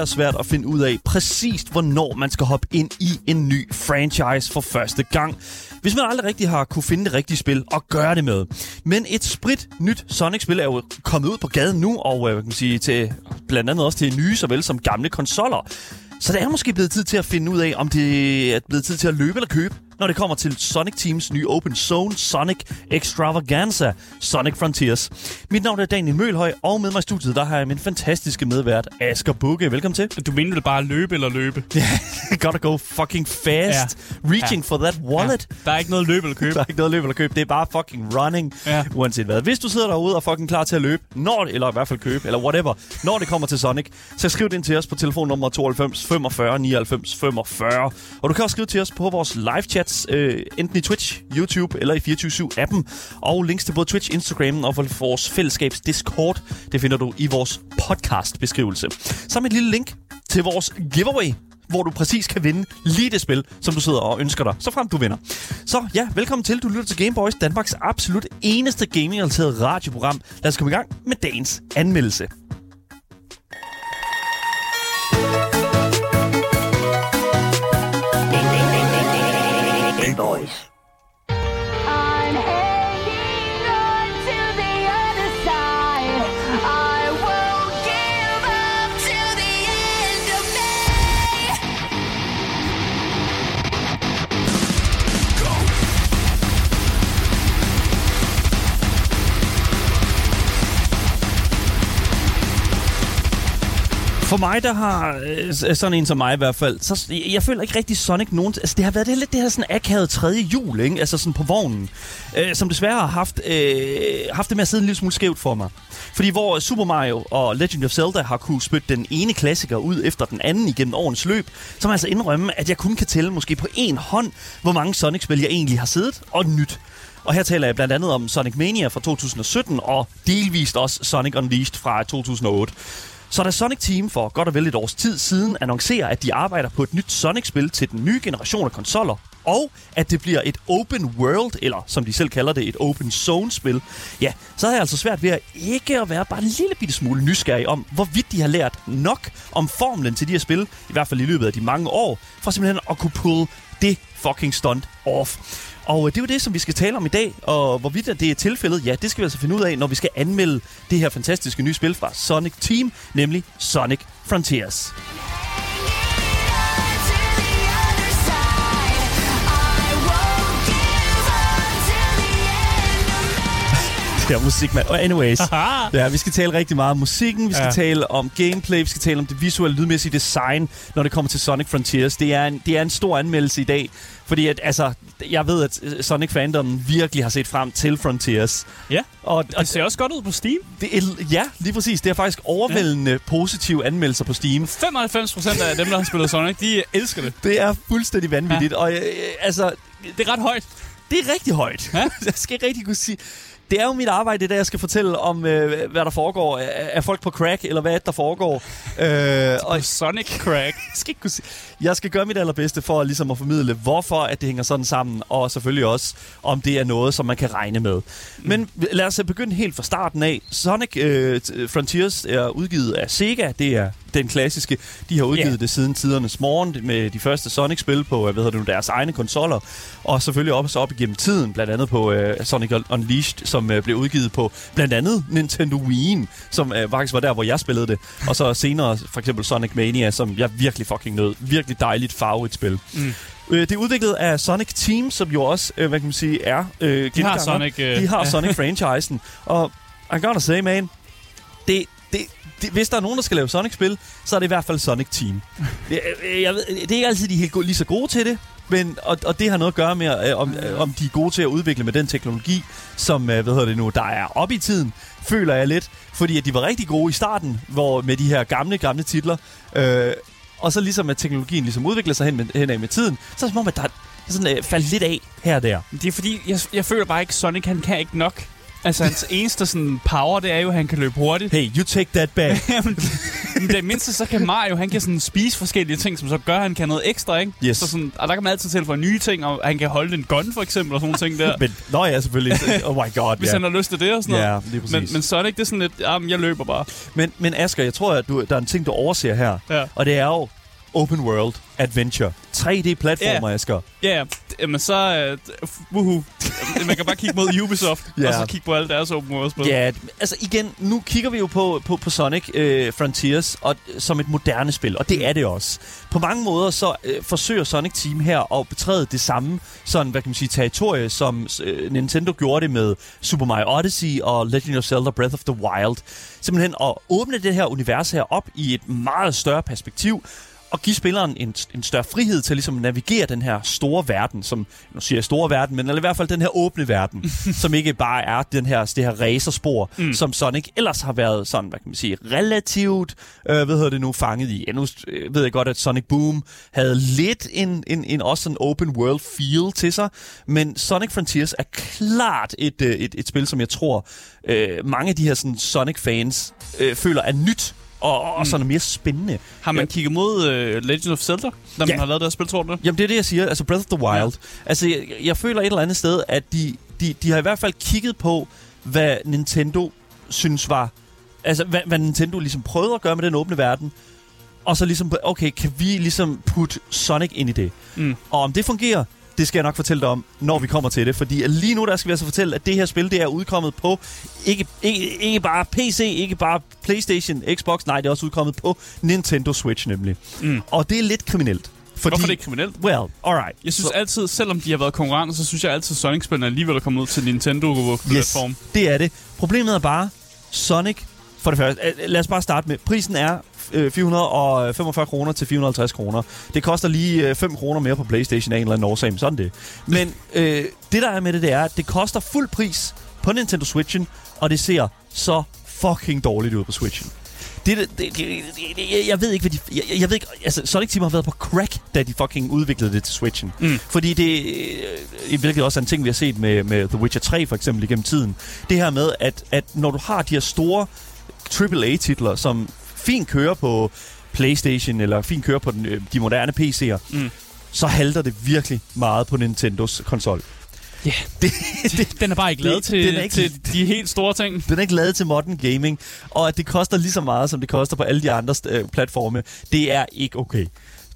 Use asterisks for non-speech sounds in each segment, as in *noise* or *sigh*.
være svært at finde ud af præcist, hvornår man skal hoppe ind i en ny franchise for første gang. Hvis man aldrig rigtig har kunne finde det rigtige spil og gøre det med. Men et sprit nyt Sonic-spil er jo kommet ud på gaden nu, og øh, hvad kan man sige, til, blandt andet også til nye såvel som gamle konsoller. Så det er måske blevet tid til at finde ud af, om det er blevet tid til at løbe eller købe når det kommer til Sonic Teams nye Open Zone Sonic Extravaganza Sonic Frontiers. Mit navn er Daniel Mølhøj, og med mig i studiet, der har jeg min fantastiske medvært, Asger Bukke. Velkommen til. Du mener vel bare løbe eller løbe? Ja, *laughs* gotta go fucking fast. Ja. Reaching ja. for that wallet. Ja. Der er ikke noget løbe eller købe. der er ikke noget løbe eller købe. Det er bare fucking running, ja. uanset hvad. Hvis du sidder derude og fucking klar til at løbe, når, eller i hvert fald købe, eller whatever, når det kommer til Sonic, så skriv det ind til os på telefonnummer 92 45 99 45. Og du kan også skrive til os på vores live chat chats, øh, enten i Twitch, YouTube eller i 24-7-appen. Og links til både Twitch, Instagram og vores fællesskabs Discord, det finder du i vores podcast-beskrivelse. Sammen et lille link til vores giveaway, hvor du præcis kan vinde lige det spil, som du sidder og ønsker dig, så frem du vinder. Så ja, velkommen til. Du lytter til Gameboys, Danmarks absolut eneste gaming-relateret radioprogram. Lad os komme i gang med dagens anmeldelse. Boys. For mig, der har øh, sådan en som mig i hvert fald, så jeg føler ikke rigtig Sonic nogen... Altså, det har været det, lidt det her sådan akavet tredje jul, ikke? Altså sådan på vognen, øh, som desværre har haft, øh, haft det med at sidde en lille smule skævt for mig. Fordi hvor Super Mario og Legend of Zelda har kunne spytte den ene klassiker ud efter den anden igennem årens løb, så må jeg altså indrømme, at jeg kun kan tælle måske på én hånd, hvor mange Sonic-spil jeg egentlig har siddet og nyt. Og her taler jeg blandt andet om Sonic Mania fra 2017 og delvist også Sonic Unleashed fra 2008. Så da Sonic Team for godt og vel et års tid siden annoncerer, at de arbejder på et nyt Sonic-spil til den nye generation af konsoller, og at det bliver et open world, eller som de selv kalder det, et open zone-spil, ja, så er jeg altså svært ved at ikke at være bare en lille bitte smule nysgerrig om, hvorvidt de har lært nok om formlen til de her spil, i hvert fald i løbet af de mange år, for simpelthen at kunne pull det fucking stunt off. Og øh, det er jo det, som vi skal tale om i dag, og hvorvidt det er tilfældet, ja, det skal vi altså finde ud af, når vi skal anmelde det her fantastiske nye spil fra Sonic Team, nemlig Sonic Frontiers. Her musik, mand. Anyways, ja, vi skal tale rigtig meget om musikken, vi skal ja. tale om gameplay, vi skal tale om det visuelle, lydmæssige design, når det kommer til Sonic Frontiers. Det er en, det er en stor anmeldelse i dag, fordi at, altså, jeg ved, at Sonic fandom virkelig har set frem til Frontiers. Ja, og, og det ser også godt ud på Steam. Det er, ja, lige præcis. Det er faktisk overvældende ja. positive anmeldelser på Steam. 95% af dem, der har spillet Sonic, de elsker det. Det er fuldstændig vanvittigt. Ja. Og øh, altså... Det er ret højt. Det er rigtig højt. Ja? *laughs* jeg skal rigtig kunne sige det er jo mit arbejde, det der jeg skal fortælle om, øh, hvad der foregår. Er, er folk på crack, eller hvad der foregår? Øh, og Sonic crack. *laughs* skal ikke kunne sige. Jeg skal gøre mit allerbedste for ligesom at formidle, hvorfor at det hænger sådan sammen, og selvfølgelig også, om det er noget, som man kan regne med. Mm. Men lad os begynde helt fra starten af. Sonic øh, Frontiers er udgivet af Sega. Det er den klassiske. De har udgivet yeah. det siden tidernes morgen med de første Sonic-spil på hvad hedder det nu, deres egne konsoller. Og selvfølgelig også op igennem tiden, blandt andet på uh, Sonic Unleashed, som uh, blev udgivet på blandt andet Nintendo Wii, som uh, faktisk var der, hvor jeg spillede det. Og så senere for eksempel Sonic Mania, som jeg virkelig fucking nød. Virkelig dejligt farvet spil. Mm. Det er udviklet af Sonic Team, som jo også, hvad kan man sige, er øh, De har Sonic, øh, de har Sonic-franchisen. Og I gotta say, man, det, det, det, hvis der er nogen, der skal lave Sonic-spil, så er det i hvert fald Sonic Team. det, jeg ved, det er ikke altid, de er helt lige så gode til det, men, og, og det har noget at gøre med, øh, om, øh, om de er gode til at udvikle med den teknologi, som øh, hvad hedder det nu, der er op i tiden, føler jeg lidt. Fordi at de var rigtig gode i starten, hvor med de her gamle, gamle titler. Øh, og så ligesom at teknologien ligesom udvikler sig hen, med, hen af med tiden, så er det som om, at der er sådan øh, faldt lidt af her og der. Det er fordi, jeg, jeg føler bare ikke, Sonic han kan ikke nok. Altså, hans eneste sådan power, det er jo, at han kan løbe hurtigt. Hey, you take that back. *laughs* Men det mindste, så kan Mario, han kan sådan spise forskellige ting, som så gør, at han kan noget ekstra, ikke? Yes. Så sådan, og der kan man altid tilføje nye ting, og han kan holde en gun, for eksempel, og sådan nogle ting der. *laughs* Men, nå ja, selvfølgelig. Oh my god, Hvis ja. han har lyst til det og sådan noget. Ja, lige præcis. Men, men Sonic, det er sådan lidt, jamen, jeg løber bare. Men, men Asger, jeg tror, at du, der er en ting, du overser her. Ja. Og det er jo open world adventure. 3D-platformer, Ja. Asger. Ja, yeah, men så... Uh, woohoo. Man kan bare kigge mod *laughs* Ubisoft, Ja. og så kigge på alle deres open world-spil. Ja, altså igen, nu kigger vi jo på, på, på Sonic øh, Frontiers og, som et moderne spil, og det er det også. På mange måder så øh, forsøger Sonic Team her at betræde det samme sådan, hvad kan man sige, territorie, som øh, Nintendo gjorde det med Super Mario Odyssey og Legend of Zelda Breath of the Wild. Simpelthen at åbne det her univers her op i et meget større perspektiv, og give spilleren en, en større frihed til ligesom at navigere den her store verden, som, nu siger jeg store verden, men eller i hvert fald den her åbne verden, *laughs* som ikke bare er den her, det her racerspor, mm. som Sonic ellers har været sådan, hvad kan man sige, relativt, øh, hvad hedder det nu, fanget i. Ja, nu øh, ved jeg godt, at Sonic Boom havde lidt en, en, en også en open world feel til sig, men Sonic Frontiers er klart et, øh, et, et spil, som jeg tror, øh, mange af de her sådan, Sonic-fans øh, føler er nyt, og, og sådan mere spændende. Har man Ja. kigget mod uh, Legend of Zelda, når man Ja. har lavet det her spil, tror du det? Jamen, det er det, jeg siger. Altså, Breath of the Wild. Ja. Altså, jeg, jeg føler et eller andet sted, at de, de, de har i hvert fald kigget på, hvad Nintendo synes var... Altså, hvad, hvad Nintendo ligesom prøvede at gøre med den åbne verden. Og så ligesom, okay, kan vi ligesom putte Sonic ind i det? Mm. Og om det fungerer, det skal jeg nok fortælle dig om, når vi kommer til det. Fordi lige nu, der skal vi altså fortælle, at det her spil, det er udkommet på ikke, ikke, ikke bare PC, ikke bare Playstation, Xbox, nej, det er også udkommet på Nintendo Switch nemlig. Mm. Og det er lidt kriminelt. Fordi, Hvorfor er det ikke kriminelt? Well, alright. Jeg synes Så- altid, selvom de har været konkurrenter, så synes jeg altid, at Sonic-spillene alligevel er kommet ud til Nintendo-platform. det er det. Problemet er bare, Sonic, for det første, lad os bare starte med, prisen er 445 kroner til 450 kroner. Det koster lige øh, 5 kroner mere på Playstation af en eller anden årsag, men sådan det. Men øh, det der er med det, det er, at det koster fuld pris på Nintendo Switchen, og det ser så fucking dårligt ud på Switchen. Det, det, det, det, det, jeg- jeg ved ikke, hvad de... Jeg, jeg ved ikke... Altså, Sonic Team har været på crack, da de fucking udviklede det til Switchen. Mm. Fordi det... øh, Hvilket også er en ting, vi har set med, med The Witcher 3 for eksempel igennem tiden. Det her med, at, at når du har de her store AAA-titler, som fint kører på PlayStation, eller fint kører på den, øh, de moderne PC'er, Mm. så halter det virkelig meget på Nintendos konsol. Ja. Det, det, *laughs* Den er bare ikke lavet til, den er ikke- til de helt store ting. den er ikke lavet til modern gaming, og at det koster lige så meget, som det koster på alle de andre øh, platforme, det er ikke okay.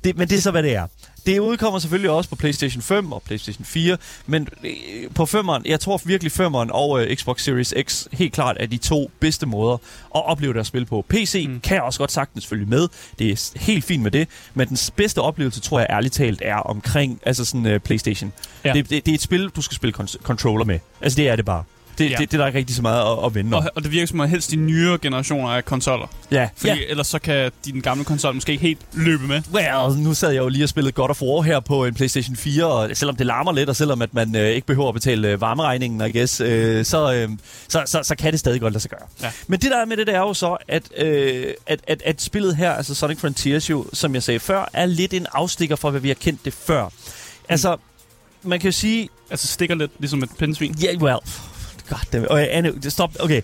Det, men det er så, hvad det er. Det udkommer selvfølgelig også på PlayStation 5 og PlayStation 4, men øh, på 5'eren, jeg tror virkelig 5'eren og øh, Xbox Series X helt klart er de to bedste måder at opleve deres spil på. PC mm. Kan også godt sagtens følge med, det er helt fint med det, men den bedste oplevelse, tror jeg ærligt talt, er omkring altså sådan, uh, PlayStation. Ja. Det, det, det er et spil, du skal spille con- controller med. Altså det er det bare. Det, Ja. det, det er der ikke rigtig så meget at, at vende om. Og, og det virker som om helst de nyere generationer af konsoller. Ja, Fordi ja. ellers så kan din gamle konsol måske ikke helt løbe med. Well, nu sad jeg jo lige og spillede God of War her på en PlayStation 4, og selvom det larmer lidt, og selvom at man øh, ikke behøver at betale øh, varmeregningen, I guess, øh, så, øh, så, så, så kan det stadig godt lade sig gøre. Ja. Men det der er med det, det er jo så, at, øh, at, at, at spillet her, altså Sonic Frontiers jo, som jeg sagde før, er lidt en afstikker for, hvad vi har kendt det før. Altså, man kan jo sige, Altså stikker lidt ligesom et pindsvin. Ja, yeah, well... God. Okay, Anne, stop. Okay.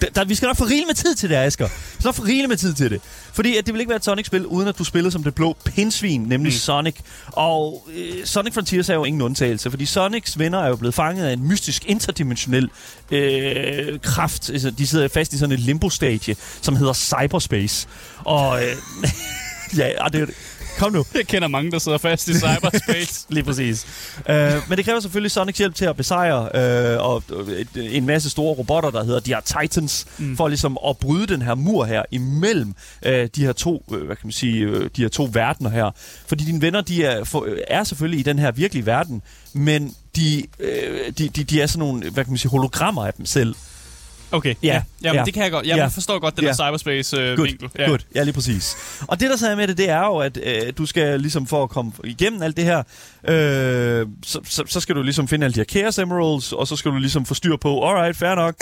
Der, der, vi skal nok få rigeligt med tid til det, Asger. Vi skal nok få rigeligt med tid til det. Fordi at det vil ikke være et Sonic-spil, uden at du spillede som det blå pinsvin, nemlig mm. Sonic. Og øh, Sonic Frontiers er jo ingen undtagelse, fordi Sonics venner er jo blevet fanget af en mystisk interdimensionel øh, kraft. Altså, de sidder fast i sådan et limbo-stadie, som hedder cyberspace. Og... Øh, *laughs* ja, det Kom nu. Jeg kender mange, der sidder fast i cyberspace. *laughs* Lige præcis. Uh, men det kræver selvfølgelig Sonics hjælp til at besejre uh, og, øh, et, en masse store robotter, der hedder de her Titans, mm. For ligesom at bryde den her mur her imellem uh, de her to, uh, hvad kan man sige, uh, de her to verdener her. Fordi dine venner, de er, for, øh, er selvfølgelig i den her virkelige verden, men de, uh, de, de, de er sådan nogle, hvad kan man sige, hologrammer af dem selv. Okay, Ja, ja. Jamen, ja. det kan jeg godt. Jeg Ja. forstår godt den Ja. der cyberspace-vinkel. Øh, ja. Good. Ja, lige præcis. Og det, der så er med det, det er jo, at øh, du skal ligesom for at komme igennem alt det her, øh, så, så, så skal du ligesom finde alle de her Chaos Emeralds, og så skal du ligesom få styr på, alright, fair nok,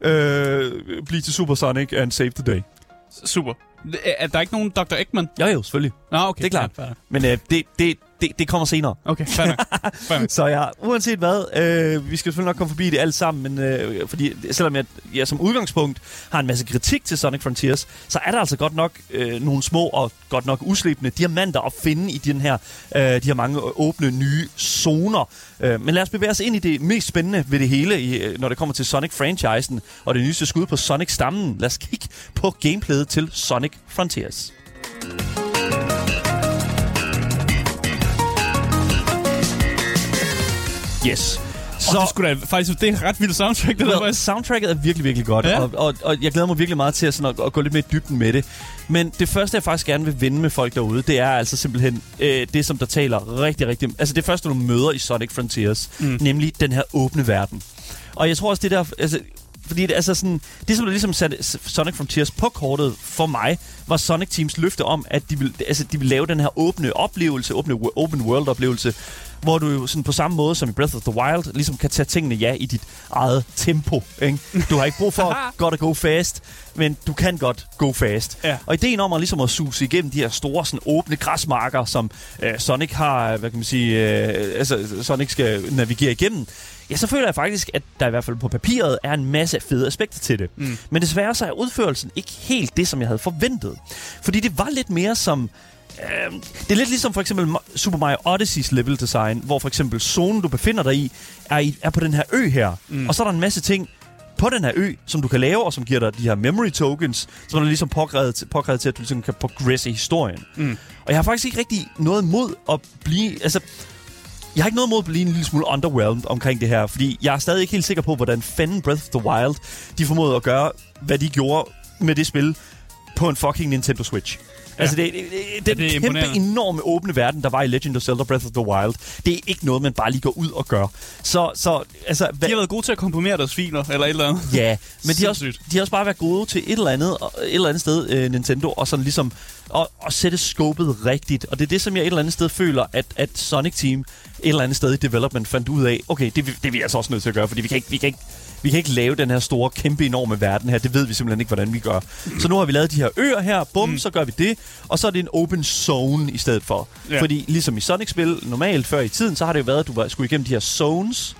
øh, blive til Supersonic and save the day. Super. Er der ikke nogen Dr. Eggman? Jo, jo, selvfølgelig. Nå, okay. Det er klart. Ja. Men øh, det, det, det, det kommer senere. Okay, fair nok. fair nok. *laughs* Så ja, uanset hvad, øh, vi skal selvfølgelig nok komme forbi det alt sammen, men øh, fordi selvom jeg, jeg som udgangspunkt har en masse kritik til Sonic Frontiers, så er der altså godt nok øh, nogle små og godt nok uslebende diamanter at finde i den her, øh, de her mange åbne nye zoner. Øh, men lad os bevæge os ind i det mest spændende ved det hele, i, øh, når det kommer til Sonic-franchisen og det nyeste skud på Sonic-stammen. Lad os kigge på gameplayet til Sonic Frontiers. Yes. Så det, skulle da, faktisk, det er et ret vildt soundtrack, det der. Well, faktisk. soundtracket er virkelig, virkelig godt, Ja. og, og, og jeg glæder mig virkelig meget til at, sådan, at, at gå lidt mere i dybden med det. Men det første, jeg faktisk gerne vil vende med folk derude, det er altså simpelthen øh, det, som der taler rigtig, rigtig... Altså det første, du møder i Sonic Frontiers, Mm. nemlig den her åbne verden. Og jeg tror også, det der... Altså, fordi det, altså sådan, det, som der ligesom satte Sonic Frontiers på kortet for mig, var Sonic Teams løfte om, at de vil, altså, de vil lave den her åbne oplevelse, åbne open world oplevelse, hvor du jo sådan på samme måde som i Breath of the Wild, ligesom kan tage tingene ja i dit eget tempo. Ikke? Du har ikke brug for *laughs* godt at go fast, men du kan godt go fast. Ja. Og ideen om at, ligesom at suse igennem de her store sådan, åbne græsmarker, som øh, Sonic har, hvad kan man sige, øh, altså Sonic skal navigere igennem, ja, så føler jeg faktisk, at der i hvert fald på papiret er en masse fede aspekter til det. Mm. Men desværre så er udførelsen ikke helt det, som jeg havde forventet. Fordi det var lidt mere som... Øh, det er lidt ligesom for eksempel Super Mario Odysseys level design, hvor for eksempel zonen, du befinder dig i, er, i, er på den her ø her. Mm. Mm. Og så er der en masse ting på den her ø, som du kan lave, og som giver dig de her memory tokens, som er ligesom påkrævet til, påkrævet til at du ligesom kan progresse historien. Mm. Og jeg har faktisk ikke rigtig noget mod at blive... Altså, jeg har ikke noget mod at blive en lille smule underwhelmed omkring det her, fordi jeg er stadig ikke helt sikker på, hvordan fanden Breath of the Wild, de formåede at gøre, hvad de gjorde med det spil på en fucking Nintendo Switch. Altså, det, det, det, den det er kæmpe, imponerende. enorme åbne verden, der var i Legend of Zelda Breath of the Wild, det er ikke noget, man bare lige går ud og gør. Så, så altså... De har været gode til at komprimere deres filer, eller et eller andet. Ja, men de har, også, de har også bare været gode til et eller andet, et eller andet sted, øh, Nintendo, og sådan ligesom at, at sætte scopet rigtigt. Og det er det, som jeg et eller andet sted føler, at, at Sonic Team et eller andet sted i development fandt ud af, okay, det, vi- det er vi altså også nødt til at gøre, fordi vi kan ikke, vi kan ikke vi kan ikke lave den her store, kæmpe, enorme verden her. Det ved vi simpelthen ikke, hvordan vi gør. Så nu har vi lavet de her øer her. Bum, Mm. så gør vi det. Og så er det en open zone i stedet for. Ja. Fordi ligesom i Sonic-spil normalt før i tiden, så har det jo været, at du skulle igennem de her zones.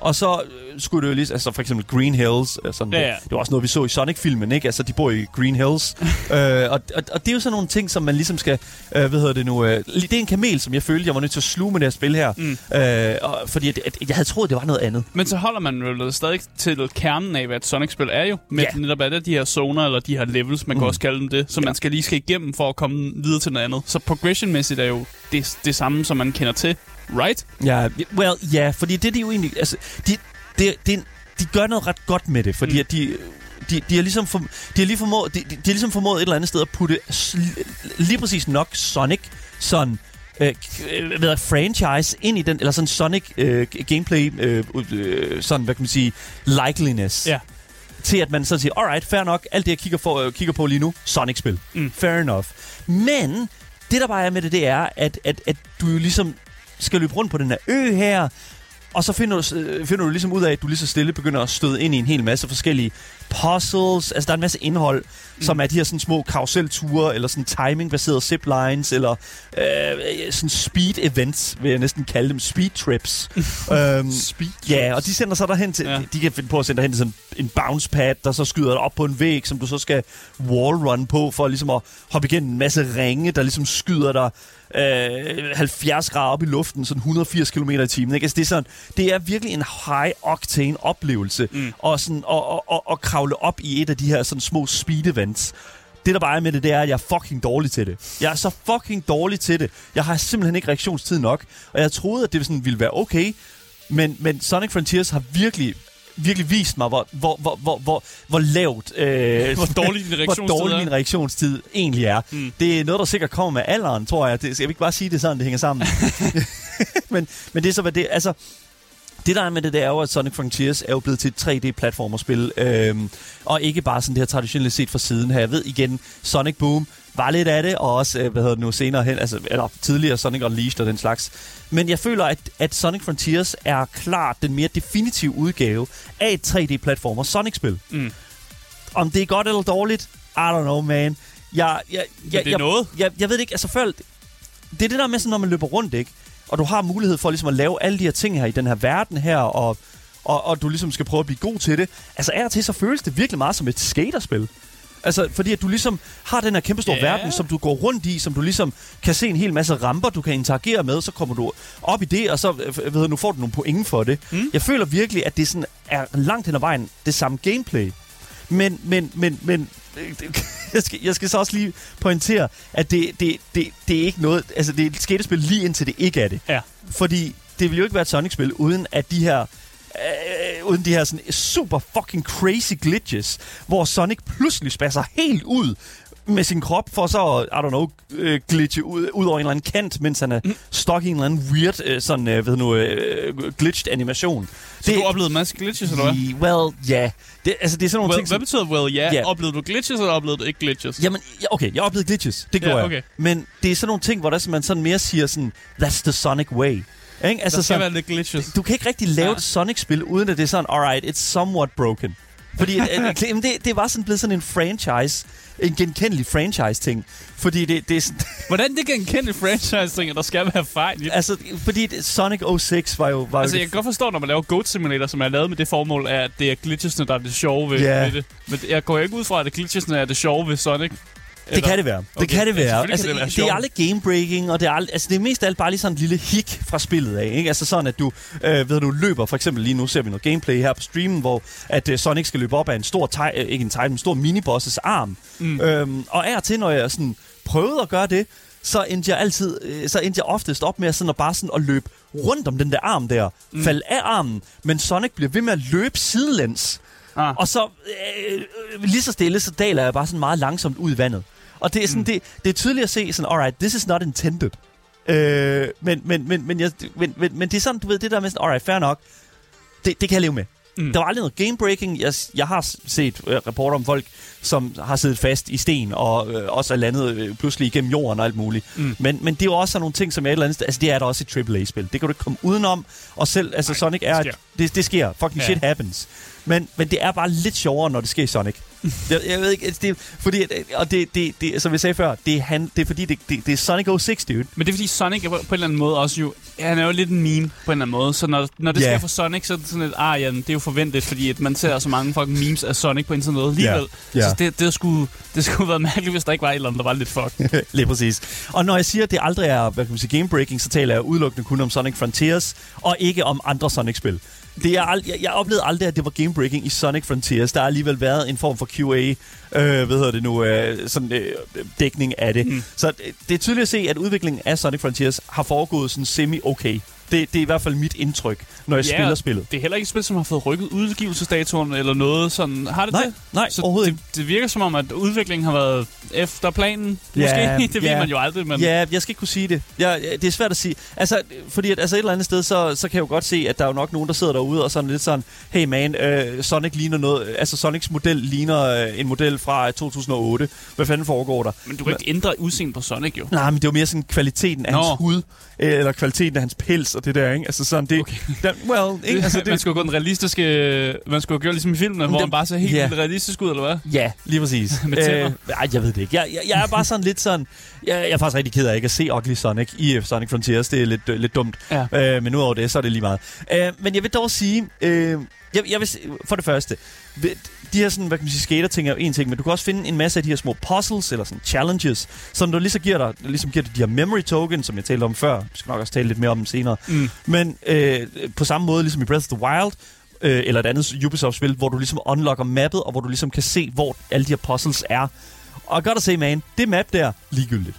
Og så øh, skulle det jo lige, altså for eksempel Green Hills, øh, sådan, Ja, ja, det var også noget, vi så i Sonic-filmen, ikke? Altså, de bor i Green Hills. *laughs* øh, og, og, og, det er jo sådan nogle ting, som man ligesom skal, øh, hvad hedder det nu, øh, det er en kamel, som jeg følte, jeg var nødt til at sluge med det her spil her. Mm. Øh, og, fordi at, at, jeg havde troet, det var noget andet. Men så holder man jo stadig til kernen af, hvad et Sonic-spil er jo. Med Ja. netop det de her zoner, eller de her levels, man mm. kan også kalde dem det, som Ja. man skal lige skal igennem for at komme videre til noget andet. Så progression-mæssigt er jo det, det samme, som man kender til. Right? Ja, well, ja, fordi det, de jo egentlig... Altså, de, de, de, de gør noget ret godt med det, fordi Mm. at de... De, de, har ligesom for, de, har lige formået, de, de, de har ligesom formået et eller andet sted at putte sl- lige præcis nok Sonic sådan øh, øh, hvad franchise ind i den, eller sådan Sonic øh, gameplay, øh, øh, sådan, hvad kan man sige, likeliness. Ja. Til at man så siger, alright, fair nok, alt det jeg kigger, for, øh, kigger på lige nu, Sonic-spil. Mm. Fair enough. Men det der bare er med det, det er, at, at, at du jo ligesom skal løbe rundt på den her ø her, og så finder du, øh, finder du ligesom ud af, at du lige så stille begynder at støde ind i en hel masse forskellige puzzles. Altså, der er en masse indhold, mm. som er de her sådan små karuselture, eller sådan timing-baserede ziplines, eller øh, sådan speed-events, vil jeg næsten kalde dem. Speed-trips. *laughs* øhm, Speed. Ja, og de sender så derhen til, Ja. de kan finde på at sende dig hen til sådan en bounce pad, der så skyder dig op på en væg, som du så skal wallrun på, for ligesom at hoppe igennem en masse ringe, der ligesom skyder dig øh, 70 grader op i luften, sådan 180 km i timen. Ikke? Altså, det, er sådan, det er virkelig en high-octane oplevelse, Mm. og sådan, at, at, at, at kravle op i et af de her sådan små speed events. Det, der bare er med det, det er, at jeg er fucking dårlig til det. Jeg er så fucking dårlig til det. Jeg har simpelthen ikke reaktionstid nok, og jeg troede, at det sådan ville være okay, men, men Sonic Frontiers har virkelig virkelig vist mig, hvor, hvor, hvor, hvor, hvor, hvor lavt... Øh, *laughs* Hvor dårlig din *laughs* hvor dårlig min reaktionstid egentlig er. Mm. Det er noget, der sikkert kommer med alderen, tror jeg. Det, jeg vil ikke bare sige det sådan, det hænger sammen. *laughs* men, men det er så, hvad det... Altså, det der er med det, det er jo, at Sonic Frontiers er jo blevet til et 3D-platformerspil. Øhm, og ikke bare sådan det her traditionelt set fra siden her. Jeg ved igen, Sonic Boom var lidt af det, og også, øh, hvad hedder det nu, senere hen, altså, eller tidligere Sonic Unleashed og den slags. Men jeg føler, at, at Sonic Frontiers er klart den mere definitive udgave af et 3D-platformer Sonic-spil. Mm. Om det er godt eller dårligt, I don't know, man. Jeg, jeg, jeg, det er jeg, noget. Jeg, jeg ved det ikke, altså før... det er det der med, sådan, når man løber rundt, ikke? Og du har mulighed for ligesom at lave alle de her ting her i den her verden her, og, og, og du ligesom skal prøve at blive god til det. Altså af og til, så føles det virkelig meget som et skaterspil. Altså, fordi at du ligesom har den her kæmpe store Ja. verden, som du går rundt i, som du ligesom kan se en hel masse ramper, du kan interagere med, så kommer du op i det, og så øh, ved, du, nu får du nogle point for det. Mm. Jeg føler virkelig, at det sådan er langt hen ad vejen det samme gameplay. Men, men, men, men *laughs* jeg skal, jeg skal så også lige pointere, at det, det, det, det er ikke noget, altså det er et skatespil lige indtil det ikke er det. Ja. Fordi det vil jo ikke være et Sonic-spil, uden at de her uden de her sådan super fucking crazy glitches, hvor Sonic pludselig spasser helt ud med sin krop, for så I don't know, øh, glitche ud, ud over en eller anden kant, mens han er mm. stok i en eller anden weird, øh, sådan, øh, ved nu, øh, glitched animation. Så du oplevede en masse glitches, eller hvad? Well, ja. Yeah. Det, altså, det er sådan nogle Well, ting, hvad som... betyder well, ja? Ja. Yeah. Oplevede du glitches, eller oplevede du ikke glitches? Jamen, ja, okay, jeg oplevede glitches. Det gjorde okay. jeg. Men det er sådan nogle ting, hvor der, man sådan mere siger sådan, that's the Sonic way. Ikke? Altså, der skal sådan, være lidt glitches. du kan ikke rigtig lave Ja. et Sonic-spil, uden at det er sådan, alright, it's somewhat broken. Fordi *laughs* at, at, det, det var sådan blevet sådan en franchise, en genkendelig franchise-ting. Fordi det, det er sådan, *laughs* Hvordan det genkendte franchise-ting, at der skal være fejl i det? altså, fordi det, Sonic 06 var jo... Var Altså, jo jeg kan godt forstå, når man laver Goat Simulator, som er lavet med det formål, at det er glitchesne, der er det sjove ved, Ja. ved det. Men jeg går ikke ud fra, at det glitchesne er det sjove ved Sonic. Det kan det være. Det Okay. kan det Ja, være. selvfølgelig Altså, kan det være det, det er aldrig game-breaking, og det er, ald- altså, det er mest alt bare lige sådan en lille hik fra spillet af. Ikke? Altså sådan, at du, øh, ved du, løber, for eksempel lige nu ser vi noget gameplay her på streamen, hvor at øh, Sonic skal løbe op af en stor, teg, øh, ikke en tegn, men en stor minibosses arm. Mm. Øhm, og af og til, når jeg sådan prøvede at gøre det, så endte jeg altid, øh, så endte jeg oftest op med sådan at bare sådan at løbe rundt om den der arm der, mm. falde af armen, men Sonic bliver ved med at løbe sidelæns. Ah. Og så øh, øh, lige så stille, så daler jeg bare sådan meget langsomt ud i vandet. Og det er, sådan, mm. det, det er tydeligt at se sådan, alright, this is not intended. Øh, men, men, men, men, jeg, men, men, men det er sådan, du ved, det der med sådan, alright, fair nok. Det, det kan jeg leve med. Mm. Der var aldrig noget game-breaking. Jeg, jeg har set øh, rapporter om folk, som har siddet fast i sten, og øh, også er landet øh, pludselig igennem jorden og alt muligt. Mm. Men, men det er jo også sådan nogle ting, som er et eller andet sted, altså det er der også i AAA-spil. Det kan du ikke komme udenom. Og selv, altså Nej, Sonic det er, sker. det, det sker. Fucking Ja. shit happens. Men, men det er bare lidt sjovere, når det sker i Sonic. jeg, jeg ved ikke, altså, det er, fordi, og det, det, det, som jeg sagde før, det er, han, det er fordi, det, det, det er Sonic 06, dude. Men det er fordi Sonic er på, på en eller anden måde også jo... Han er jo lidt en meme på en eller anden måde. Så når, når det Ja. sker for Sonic, så er det sådan lidt... Ah, ja, det er jo forventet, fordi at man ser så mange fucking memes af Sonic på internettet alligevel. Ja. Så det, det, skulle, det skulle være mærkeligt, hvis der ikke var et eller andet, der var lidt fuck. *laughs* Lige præcis. Og når jeg siger, at det aldrig er hvad kan man sige, game-breaking, så taler jeg udelukkende kun om Sonic Frontiers, og ikke om andre Sonic-spil. Det er ald- jeg, jeg oplevede aldrig, at det var game-breaking i Sonic Frontiers. Der har alligevel været en form for QA, øh, hvad hedder det nu, øh, sådan øh, dækning af det. Mm. Så det, det er tydeligt at se, at udviklingen af Sonic Frontiers har foregået sådan semi-okay. Det, det er i hvert fald mit indtryk, når jeg Ja, spiller spillet. Det er heller ikke et spil, som har fået rykket udgivelsesdatoen eller noget sådan. Har det Nej, det? nej, Så overhovedet det, det virker som om, at udviklingen har været efter planen. Måske, Ja, *laughs* det ved ja. man jo aldrig, men... Ja, jeg skal ikke kunne sige det. Jeg, det er svært at sige. Altså, fordi at, altså et eller andet sted, så, så kan jeg jo godt se, at der er jo nok nogen, der sidder derude og sådan lidt sådan, hey man, øh, Sonic ligner noget, altså Sonics model ligner øh, en model fra 2008. Hvad fanden foregår der? Men du kan ikke ændre udseende på Sonic, jo. Nej, men det var mere sådan kvaliteten af Nå. hans hud, øh, eller kvaliteten af hans pels og det der, ikke? Altså sådan, det... Okay. Der, well, ikke? Altså, man det, skulle gå den realistiske... Man skulle have gjort ligesom i filmene, hvor han bare ser helt vildt realistisk ud, eller hvad? Ja, lige præcis. *laughs* Med tænder. ej, jeg ved det ikke. Jeg, jeg, jeg er bare sådan lidt sådan... Jeg, jeg er faktisk rigtig ked af ikke at se Ugly Sonic i øh, Sonic Frontiers. Det er lidt, øh, lidt dumt. Ja. Øh, men udover det, så er det lige meget. Øh, men jeg vil dog sige... Øh, jeg, jeg vil, for det første, de her sådan, hvad kan man sige, skater-ting er jo en ting, men du kan også finde en masse af de her små puzzles, eller sådan challenges, som du ligesom giver dig, ligesom giver dig de her memory tokens, som jeg talte om før. Vi skal nok også tale lidt mere om dem senere. Mm. Men øh, på samme måde ligesom i Breath of the Wild, øh, eller et andet Ubisoft-spil, hvor du ligesom unlocker mappet, og hvor du ligesom kan se, hvor alle de her puzzles er. Og godt se, man, det map der, ligegyldigt.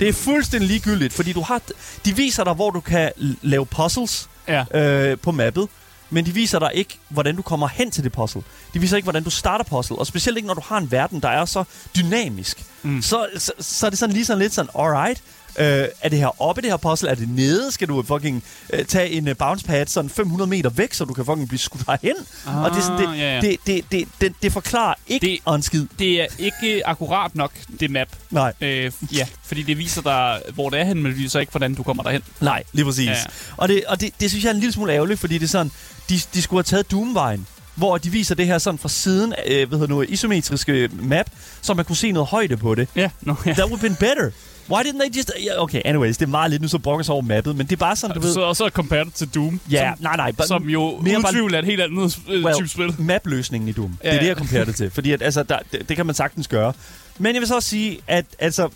Det er fuldstændig ligegyldigt, fordi du har, de viser dig, hvor du kan lave puzzles Ja. øh, på mappet, men de viser dig ikke, hvordan du kommer hen til det puzzle. De viser ikke, hvordan du starter puzzle, og specielt ikke, når du har en verden, der er så dynamisk. Mm. Så, så, så er det sådan lige sådan lidt sådan, alright, øh, er det her oppe, det her puzzle? Er det nede? Skal du fucking øh, tage en uh, bounce pad sådan 500 meter væk, så du kan fucking blive skudt herhen? Ah, og det, er sådan, det, ja, ja. det, det, det, det, det forklarer ikke Det- det, en skid. Det er ikke akkurat nok, det map. Nej, Øh, ja, fordi det viser dig, hvor det er hen, men det viser ikke, hvordan du kommer derhen. nej, lige præcis. Ja. Og, det, og det, det synes jeg er en lille smule ærgerligt, fordi det er sådan, de, de skulle have taget Doom-vejen. hvor de viser det her sådan fra siden, øh, hvad hedder nu, isometriske map, så man kunne se noget højde på det. Ja, no, ja. That would have been better. Why didn't they just... Yeah, okay, anyways, det er meget lidt nu, så brokker sig over mappet, men det er bare sådan, du ved... Så også compare det til Doom, Ja, som, nej, nej. but- som jo mere uden bare- tvivl er et helt andet øh, well, type spil. Map-løsningen i Doom. Ja, det er det, jeg comparer det til. Fordi at, altså, der, det, det kan man sagtens gøre. Men jeg vil så også sige, at altså,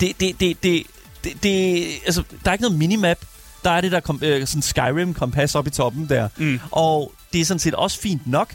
det, det, det, det, det, det, altså, der er ikke noget minimap. Der er det der kom, øh, sådan Skyrim-kompas oppe i toppen der. Mm. Og det er sådan set også fint nok.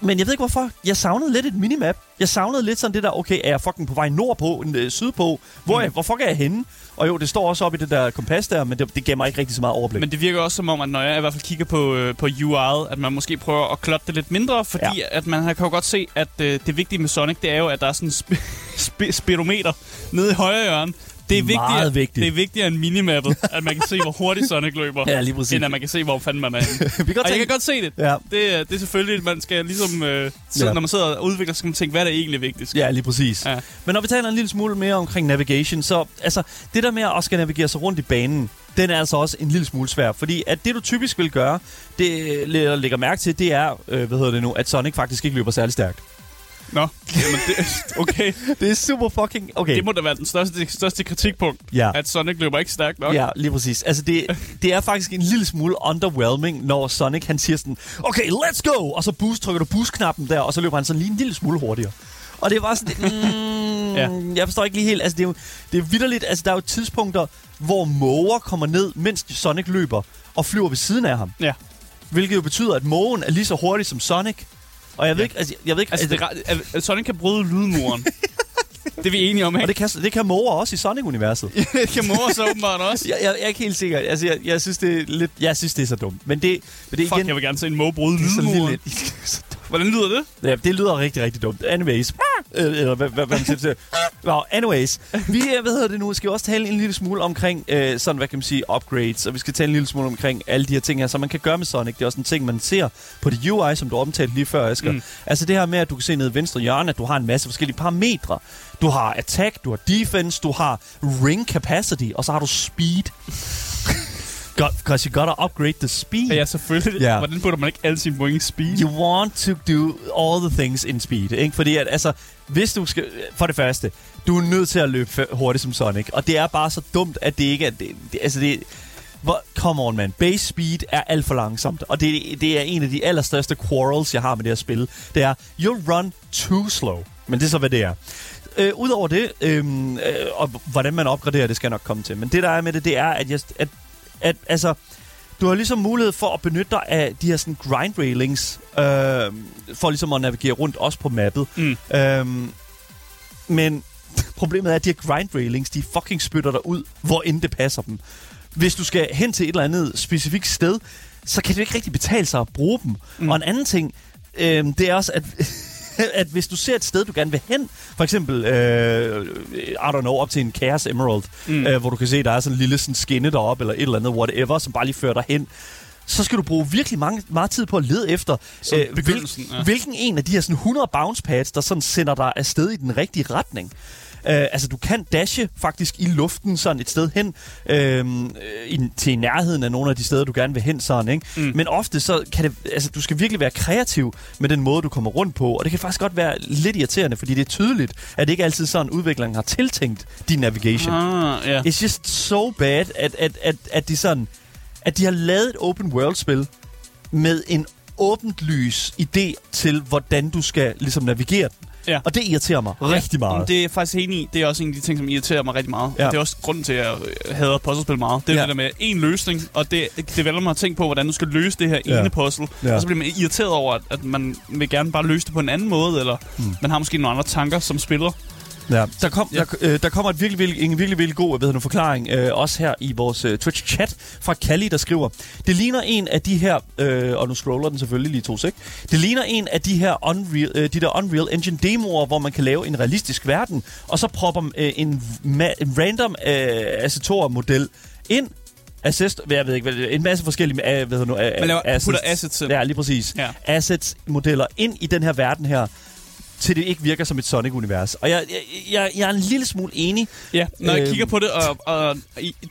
Men jeg ved ikke hvorfor. Jeg savnede lidt et minimap. Jeg savnede lidt sådan det der, okay, er jeg fucking på vej nordpå, en, øh, sydpå? Hvor, Mm. mm. hvor fuck er jeg henne? Og jo, det står også oppe i det der kompas der, men det, det giver mig ikke rigtig så meget overblik. Men det virker også som om, at når jeg i hvert fald kigger på, øh, på UI'et, at man måske prøver at klotte det lidt mindre, fordi ja. at man kan jo godt se, at øh, det vigtige med Sonic, det er jo, at der er sådan en sp- *laughs* sp- speedometer nede i højre hjørne. Det er Meget vigtigere, vigtigt. Det er vigtigere end minimappet, at man kan se, hvor hurtigt Sonic løber, *laughs* Ja, lige præcis. end at man kan se, hvor fanden man er henne. *laughs* Vi kan Og jeg tænke- kan godt se det. Ja. Det, er- det er selvfølgelig, at man skal ligesom... Øh, sidde, Ja. Når man sidder og udvikler, så skal man tænke, hvad er der egentlig vigtigst? Ja, lige præcis. Ja. Men når vi taler en lille smule mere omkring navigation, så altså, det der med at også skal navigere sig rundt i banen, den er altså også en lille smule svær. Fordi at det, du typisk vil gøre, det jeg lægger mærke til, det er, øh, hvad hedder det nu, at Sonic faktisk ikke løber særlig stærkt. Nå, jamen det, okay. Det er super fucking... Okay. Det må da være den største, største kritikpunkt, Ja. at Sonic løber ikke stærkt nok. Ja, lige præcis. Altså, det, det er faktisk en lille smule underwhelming, når Sonic han siger sådan, okay, let's go! Og så boost, trykker du boost-knappen der, og så løber han sådan lige en lille smule hurtigere. Og det var sådan, mm, *laughs* Ja. jeg forstår ikke lige helt, altså det er jo, det er vidderligt, altså der er jo tidspunkter, hvor måger kommer ned, mens Sonic løber, og flyver ved siden af ham. Ja. Hvilket jo betyder, at mågen er lige så hurtig som Sonic. Og jeg ved Ja. ikke, altså, jeg ved ikke, Altså, det er, at- at Sonic kan bryde lydmuren. *laughs* det er vi enige om, og ikke? det kan, det kan måger også i Sonic-universet. *laughs* det kan mor så åbenbart også. Jeg, jeg, jeg er ikke helt sikker. Altså, jeg, jeg, synes, det er lidt, jeg synes, det er så dumt. Men det, men det Fuck, igen... jeg vil gerne se en måge bryde det lydmuren. *laughs* Hvordan lyder det? Ja, det lyder rigtig, rigtig dumt. Anyways. Øh, Eller hvad, hvad, hvad man siger. Nå, anyways. Vi, øh, hvad hedder det nu, skal også tale en lille smule omkring, øh, sådan, hvad kan man sige, upgrades. Og vi skal tale en lille smule omkring alle de her ting her, som man kan gøre med Sonic. Det er også en ting, man ser på det UI, som du omtalte lige før, Asger. Mm. Altså det her med, at du kan se nede i venstre hjørne, at du har en masse forskellige parametre. Du har attack, du har defense, du har ring capacity, og så har du speed. God, because you gotta upgrade the speed. Ja, selvfølgelig. Ja. Hvordan putter man ikke alle sine point i speed? You want to do all the things in speed, ikke? Fordi at, altså, hvis du skal... For det første, du er nødt til at løbe hurtigt som Sonic, og det er bare så dumt, at det ikke er... Det, det, altså, det, hvor, come on, man. Base speed er alt for langsomt, og det, det er en af de allerstørste quarrels, jeg har med det her spil. Det er, you'll run too slow. Men det er så, hvad det er. Øh, Udover det, øhm, øh, og hvordan man opgraderer, det skal jeg nok komme til. Men det, der er med det, det er, at, jeg, at, at altså, du har ligesom mulighed for at benytte dig af de her sådan grind railings, øh, for ligesom at navigere rundt også på mappet. Mm. Øhm, men *laughs* problemet er, at de her grind railings, de fucking spytter dig ud, hvor end det passer dem. Hvis du skal hen til et eller andet specifikt sted, så kan det ikke rigtig betale sig at bruge dem. Mm. Og en anden ting, øhm, det er også, at, *laughs* *laughs* at hvis du ser et sted, du gerne vil hen, for eksempel, øh, I don't know, op til en Chaos Emerald, Mm. øh, hvor du kan se, der er sådan en lille sådan skinne deroppe, eller et eller andet, whatever, som bare lige fører dig hen, så skal du bruge virkelig mange, meget tid på at lede efter, øh, hvil, ja. hvilken en af de her sådan 100 bounce pads, der sådan sender dig afsted i den rigtige retning. Uh, altså, du kan dashe faktisk i luften sådan et sted hen, øh, i, til nærheden af nogle af de steder, du gerne vil hen sådan, ikke? Mm. Men ofte så kan det, altså, du skal virkelig være kreativ med den måde, du kommer rundt på, og det kan faktisk godt være lidt irriterende, fordi det er tydeligt, at det ikke altid sådan, udviklingen har tiltænkt din navigation. Ah, ja. It's just so bad, at, at, at, at de sådan, at de har lavet et open world spil med en åbent lys idé til, hvordan du skal ligesom navigere den. Ja. Og det irriterer mig ja. rigtig meget. Det er faktisk enig i. Det er også en af de ting, som irriterer mig rigtig meget. Ja. Det er også grunden til, at jeg øh, hader puzzlespil meget. Det er Ja. det der med en løsning, og det developer har tænkt på, hvordan du skal løse det her Ja. ene puzzle. Ja. Og så bliver man irriteret over, at, at man vil gerne bare løse det på en anden måde, eller Hmm. man har måske nogle andre tanker som spiller. Ja. Der, kom, Ja. der, øh, der kommer et virkelig, virkelig, en virkelig, virkelig god hvad nu, forklaring, øh, også her i vores øh, Twitch-chat fra Kalli, der skriver, det ligner en af de her, øh, og nu scroller den selvfølgelig lige to sek, det ligner en af de her Unreal, øh, de der Unreal Engine demoer, hvor man kan lave en realistisk verden, og så propper øh, en, ma- en random øh, Assettor-model ind, Assist, jeg ved ikke, hvad, en masse forskellige øh, hvad hedder nu, Man laver, assets. putter assets ind. Ja, lige præcis. Ja. Assets-modeller ind i den her verden her, til det ikke virker som et Sonic-univers. Og jeg, jeg, jeg, jeg er en lille smule enig. Ja, når jeg Øhm. kigger på det, og, og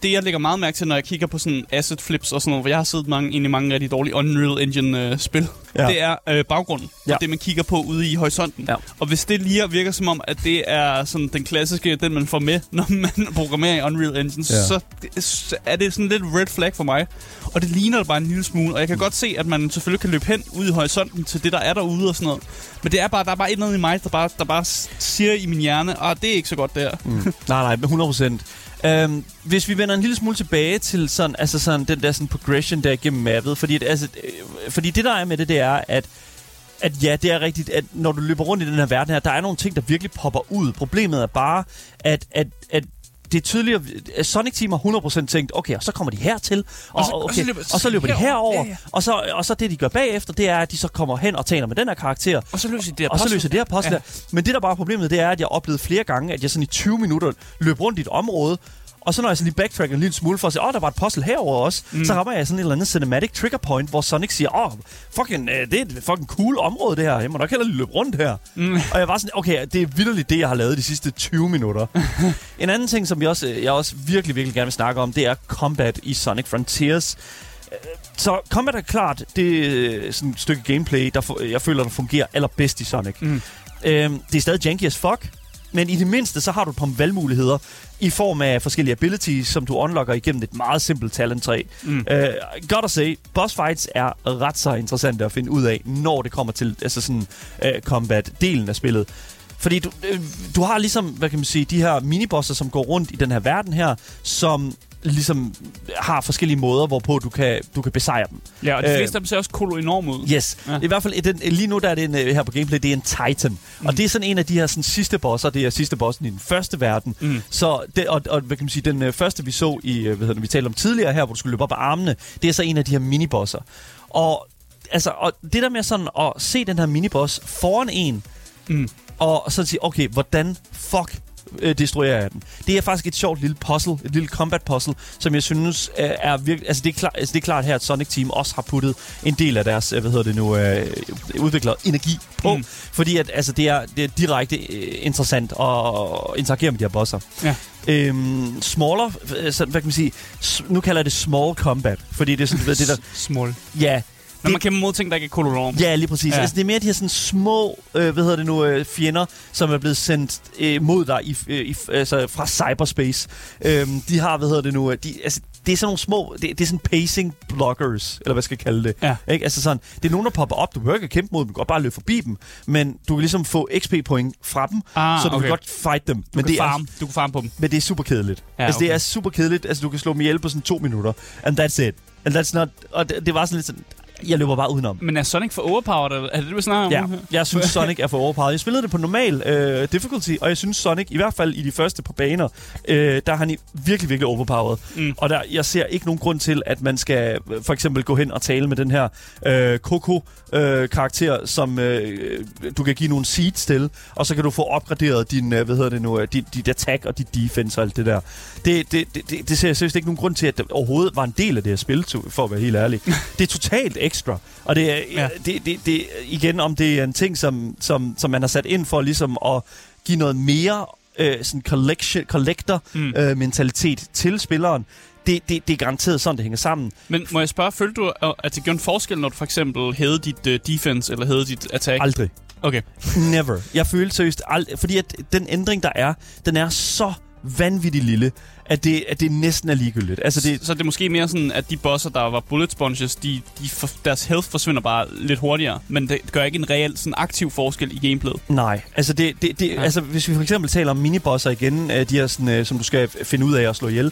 det jeg lægger meget mærke til, når jeg kigger på sådan asset flips og sådan noget, hvor jeg har siddet mange, ind i mange rigtig dårlige Unreal Engine-spil, Ja. ja. det er øh, baggrunden, Ja. og det man kigger på ude i horisonten. Ja. Og hvis det lige virker som om, at det er sådan den klassiske, den man får med, *laughs* når man programmerer i Unreal Engine, Ja. så, så er det sådan lidt red flag for mig. Og det ligner det bare en lille smule, og jeg kan godt se, at man selvfølgelig kan løbe hen ud i horisonten til det, der er derude og sådan noget. Men det er bare, der er bare et eller andet i mig, der bare, der bare siger i min hjerne, at det er ikke så godt der. Mm. nej, nej, 100 procent. Øhm, hvis vi vender en lille smule tilbage til sådan, altså sådan, den der sådan progression der gennem mappet, fordi, at, altså, øh, fordi det der er med det, det er, at at ja, det er rigtigt, at når du løber rundt i den her verden her, der er nogle ting, der virkelig popper ud. Problemet er bare, at, at, at det er tydeligt, at Sonic Team har 100% tænkt, okay, og så kommer de hertil, og, Og så- og, og så okay, løber- og så løber de herover. Ja, ja. og, så, og så det, de gør bagefter, det er, at de så kommer hen og taler med den her karakter, Og så løser de det her og så løser det her puzzle. Ja. Men det, der bare er problemet, det er, at jeg oplevede flere gange, at jeg sådan i 20 minutter løb rundt i et område, og så når jeg så lige backtracker en lille smule for at se, åh, oh, der var et puzzle herover også, mm. så rammer jeg sådan et eller andet cinematic trigger point, hvor Sonic siger, åh, oh, fucking, øh, det er et fucking cool område det her, jeg må nok hellere lige løbe rundt her. Mm. Og jeg var sådan, okay, det er vildt det, jeg har lavet de sidste 20 minutter. *laughs* en anden ting, som jeg også, jeg også virkelig, virkelig gerne vil snakke om, det er combat i Sonic Frontiers. Øh, Så combat er klart det er sådan et stykke gameplay, der jeg føler, der fungerer allerbedst i Sonic. Mm. Øhm, det er stadig janky as fuck, men i det mindste, så har du et par valgmuligheder i form af forskellige abilities, som du unlocker igennem et meget simpelt talent træ. Mm. Øh, godt at se, boss fights er ret så interessante at finde ud af, når det kommer til altså sådan, øh, combat-delen af spillet. Fordi du, øh, du har ligesom, hvad kan man sige, de her minibosser, som går rundt i den her verden her, som ligesom har forskellige måder, hvorpå du kan, du kan besejre dem. Ja, og de Øh, fleste af dem ser også kolo enormt ud. Yes. Ja. I hvert fald den, lige nu der er det en, øh, her på gameplay, det er en Titan. Mm. Og det er sådan en af de her sådan, sidste bosser. Det er sidste bossen i den første verden. Mm. Så det, og, og, hvad kan man sige, den øh, første vi så i, hvad hedder det, vi talte om tidligere her, hvor du skulle løbe op ad armene, det er så en af de her minibosser. Og altså, og det der med sådan at se den her miniboss foran en, Mm. og så sige, okay, hvordan fuck øh, destruerer jeg den? Det er faktisk et sjovt lille puzzle, et lille combat puzzle, som jeg synes øh, er virkelig... Altså det er, klart, altså det er klart her, at Sonic Team også har puttet en del af deres, øh, hvad hedder det nu, øh, udviklet energi på. Mm. Fordi at, altså, det, er, det er direkte øh, interessant at interagere med de her bosser. Ja. Øhm, smaller, øh, så, hvad kan man sige, nu kalder jeg det small combat, fordi det er sådan, ved, det der, Small. ja, Når man kæmper mod ting, der ikke er kolorom. Ja, lige præcis. Ja. Altså, det er mere de her sådan små, øh, hvad hedder det nu, øh, fjender, som er blevet sendt øh, mod dig i, øh, i, altså, fra cyberspace. Øhm, de har, hvad hedder det nu, øh, de, altså, det er sådan nogle små, det, det er sådan pacing blockers, eller hvad skal jeg kalde det. Ja. Ikke? Altså sådan, det er nogen, der popper op, du behøver ikke at kæmpe mod dem, du kan godt bare løbe forbi dem, men du kan ligesom få XP-point fra dem, Ah, så du okay. kan godt fight dem. Du men kan det er, farme. Du kan farme på dem. men det er super kedeligt. Ja, altså, det okay. er super kedeligt. Altså, du kan slå dem ihjel på sådan to minutter, and that's it. And that's not... Og det, det var sådan lidt sådan... Jeg løber bare udenom. Men er Sonic for overpowered? eller Er det det, vi snakker om? Ja, jeg synes *laughs* Sonic er for overpowered. Jeg spillede det på normal øh, difficulty, og jeg synes Sonic, i hvert fald i de første par baner, øh, der er han virkelig, virkelig overpowered. Mm. Og der, jeg ser ikke nogen grund til, at man skal øh, for eksempel gå hen og tale med den her øh, Coco-karakter, som øh, du kan give nogle seeds til, og så kan du få opgraderet din, øh, hvad hedder det nu, øh, dit, dit attack og dit defense og alt det der. Det, det, det, det, ser jeg seriøst ikke nogen grund til, at det overhovedet var en del af det her spil, for at være helt ærlig. *laughs* det er totalt ekstra. Og det er, ja. Det, det, det, igen, om det er en ting, som, som, som man har sat ind for ligesom at give noget mere øh, sådan collection, collector mm. Øh, mentalitet til spilleren, det, det, det er garanteret sådan, det hænger sammen. Men må jeg spørge, følte du, at det gjorde en forskel, når du for eksempel havde dit uh, defense eller havde dit attack? Aldrig. Okay. Never. Jeg følte seriøst aldrig, fordi at den ændring, der er, den er så vanvittigt lille, at det, at det næsten er ligegyldigt. Altså det, Så det er måske mere sådan, at de bosser, der var bullet sponges, de, de for, deres health forsvinder bare lidt hurtigere. Men det gør ikke en reel sådan aktiv forskel i gameplayet. Nej, altså, det, det, det, ja. Altså hvis vi for eksempel taler om minibosser igen, øh, de her, sådan, øh, som du skal finde ud af at slå ihjel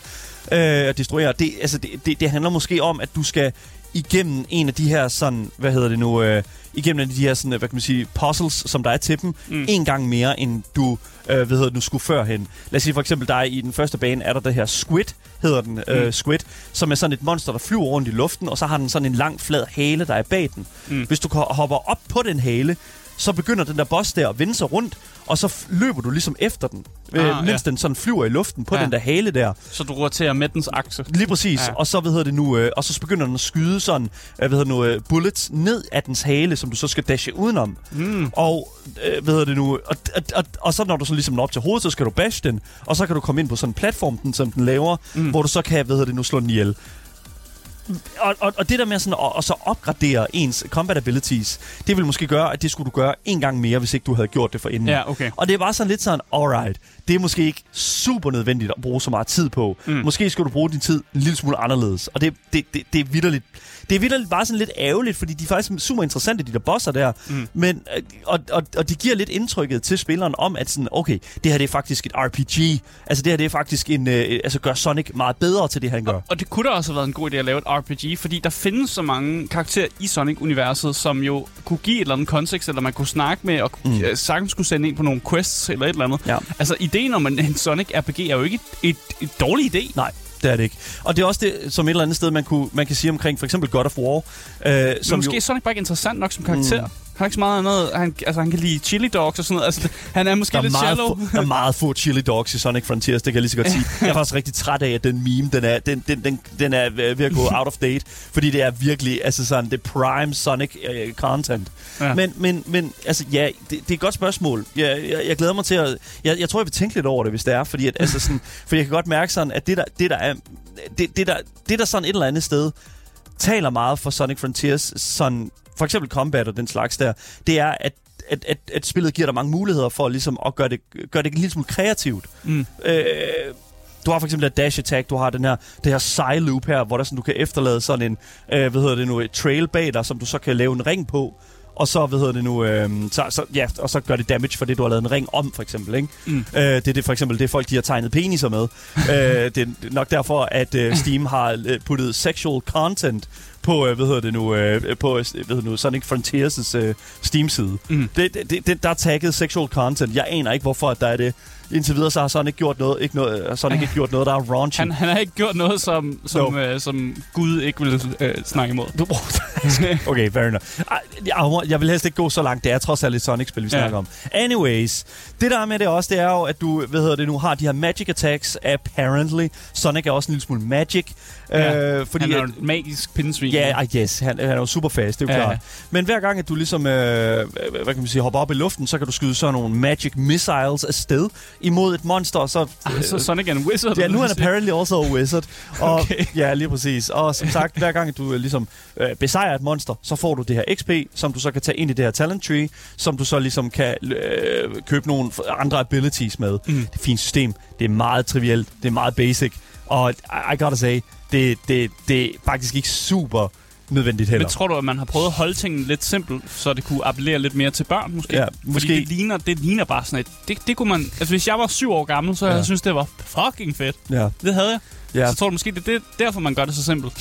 øh, og destruere, det, altså, det, det, det handler måske om, at du skal igennem en af de her sådan, hvad hedder det nu, øh, igennem en af de her sådan, hvad kan man sige, puzzles, som der er til dem, mm. En gang mere, end du, øh, hvad hedder det nu, skulle førhen. Lad os sige for eksempel, der er i den første bane, er der det her squid, hedder den, øh, Mm. squid, som er sådan et monster, der flyver rundt i luften, og så har den sådan en lang, flad hale, der er bag den. Mm. Hvis du hopper op på den hale, så begynder den der boss der at vende sig rundt, og så løber du ligesom efter den, øh, Ah, mens ja. den sådan flyver i luften på Ja. den der hale der. Så du roterer med dens akse. Lige præcis. Ja. Og så, hvad hedder det nu, øh, og så begynder den at skyde sådan, øh, hvad hedder det nu, øh, bullets ned af dens hale, som du så skal dashe udenom. Mm. Og, øh, hvad hedder det nu, og, og, og, og så når du så ligesom når op til hovedet, så skal du bash den, og så kan du komme ind på sådan en platform, den, som den laver, mm. hvor du så kan, hvad hedder det nu, slå den ihjel. Og, og, og det der med sådan at, at så opgradere ens combat abilities, det vil måske gøre, at det skulle du gøre en gang mere, hvis ikke du havde gjort det for inden. Ja, okay. Og det er bare sådan lidt sådan, alright, det er måske ikke super nødvendigt at bruge så meget tid på. Mm. Måske skulle du bruge din tid en lille smule anderledes. Og det, det, det, det er vidderligt. Det er vidderligt bare sådan lidt ærgerligt, fordi de er faktisk super interessante, de der bosser der. Mm. Men, øh, og, og, og de giver lidt indtrykket til spilleren om, at sådan, okay, det her det er faktisk et RPG. Altså det her det er faktisk en, øh, altså gør Sonic meget bedre til det, han gør. Og det kunne da også have været en god idé at lave et RPG, fordi der findes så mange karakterer i Sonic-universet, som jo kunne give et eller andet kontekst, eller man kunne snakke med, og mm. Mm. sagtens skulle sende ind på nogle quests eller et eller andet. Ja. Altså, ideen om en, en Sonic-RPG er jo ikke et, et, et dårlig idé. Nej, det er det ikke. Og det er også det, som et eller andet sted, man, kunne, man kan sige omkring for eksempel God of War. Øh, Men som måske jo, er Sonic bare ikke interessant nok som karakter. Mm. Har ikke så meget andet. Han, altså, han kan lide chili dogs og sådan noget. Altså, han er måske der er, lidt meget shallow. få, der er meget få chili dogs i Sonic Frontiers, det kan jeg lige så godt sige. *laughs* Jeg er faktisk rigtig træt af, at den meme, den er, den, den, den, den er ved at gå out of date, fordi det er virkelig, altså sådan, det prime Sonic uh, content. Ja. Ja. Men, men, men, altså ja, det, det er et godt spørgsmål. Jeg, jeg, jeg glæder mig til at, jeg, jeg tror, jeg vil tænke lidt over det, hvis det er, fordi at, altså sådan, for jeg kan godt mærke sådan, at det der, det der er, det, det der, det der sådan et eller andet sted, taler meget for Sonic Frontiers, sådan, for eksempel combat og den slags der, det er, at at, at, at spillet giver dig mange muligheder for ligesom at gøre det, gøre det en lille smule kreativt. Mm. Øh, du har for eksempel et dash attack, du har den her, det her side loop her, hvor der sådan, du kan efterlade sådan en, øh, hvad hedder det nu, et trail bag dig, som du så kan lave en ring på. Og så, hvad hedder det nu, øh, så, så, ja, og så gør det damage for det, du har lavet en ring om, for eksempel. Ikke? Mm. Øh, det er det, for eksempel det, folk de har tegnet peniser med. *laughs* øh, det er nok derfor, at øh, Steam har øh, puttet sexual content på, øh, hvad hedder det nu, øh, på øh, hvad hedder det nu, Sonic Frontiers øh, Steam-side. Mm. Det, det, det, der er tagget sexual content. Jeg aner ikke, hvorfor der er det. Indtil videre, så har Sonic, gjort noget, ikke noget, øh, Sonic ikke gjort noget, der er raunchy. Han, han har ikke gjort noget, som, som, No. øh, som Gud ikke vil øh, snakke imod. *laughs* Okay, fair enough. Ej, Jeg, vil helst ikke gå så langt. Det er trods alt et Sonic-spil, vi Ja. snakker om. Anyways, det der er med det også, det er jo, at du, hvad hedder det nu, har de her magic attacks, apparently. Sonic er også en lille smule magic. Ja, øh, fordi han er jo at, en magisk pindsvin. Ja, ah, yes, han, han er jo super fast, det er jo ja. klart. Men hver gang, at du ligesom, øh, hvad kan man sige, hopper op i luften, så kan du skyde sådan nogle magic missiles afsted imod et monster, og så... Ah, så Sonic er en wizard. Ja, nu er han apparently also a wizard. Og, Okay. Ja, lige præcis. Og som sagt, hver gang du øh, ligesom øh, besejrer et monster, så får du det her XP, som du så kan tage ind i det her talent tree, som du så ligesom kan øh, købe nogle andre abilities med. Mm. Det er et fint system. Det er meget trivielt. Det er meget basic. Og I, I gotta say, det, det, det er faktisk ikke super nødvendigt heller. Men tror du, at man har prøvet at holde tingene lidt simpelt, så det kunne appellere lidt mere til børn, måske? Ja, Fordi måske. det ligner, det ligner bare sådan et... Det, det kunne man... Altså, hvis jeg var syv år gammel, så ja. Jeg synes det var fucking fedt. Ja. Det havde jeg. Ja. Så tror du måske, det er derfor, man gør det så simpelt.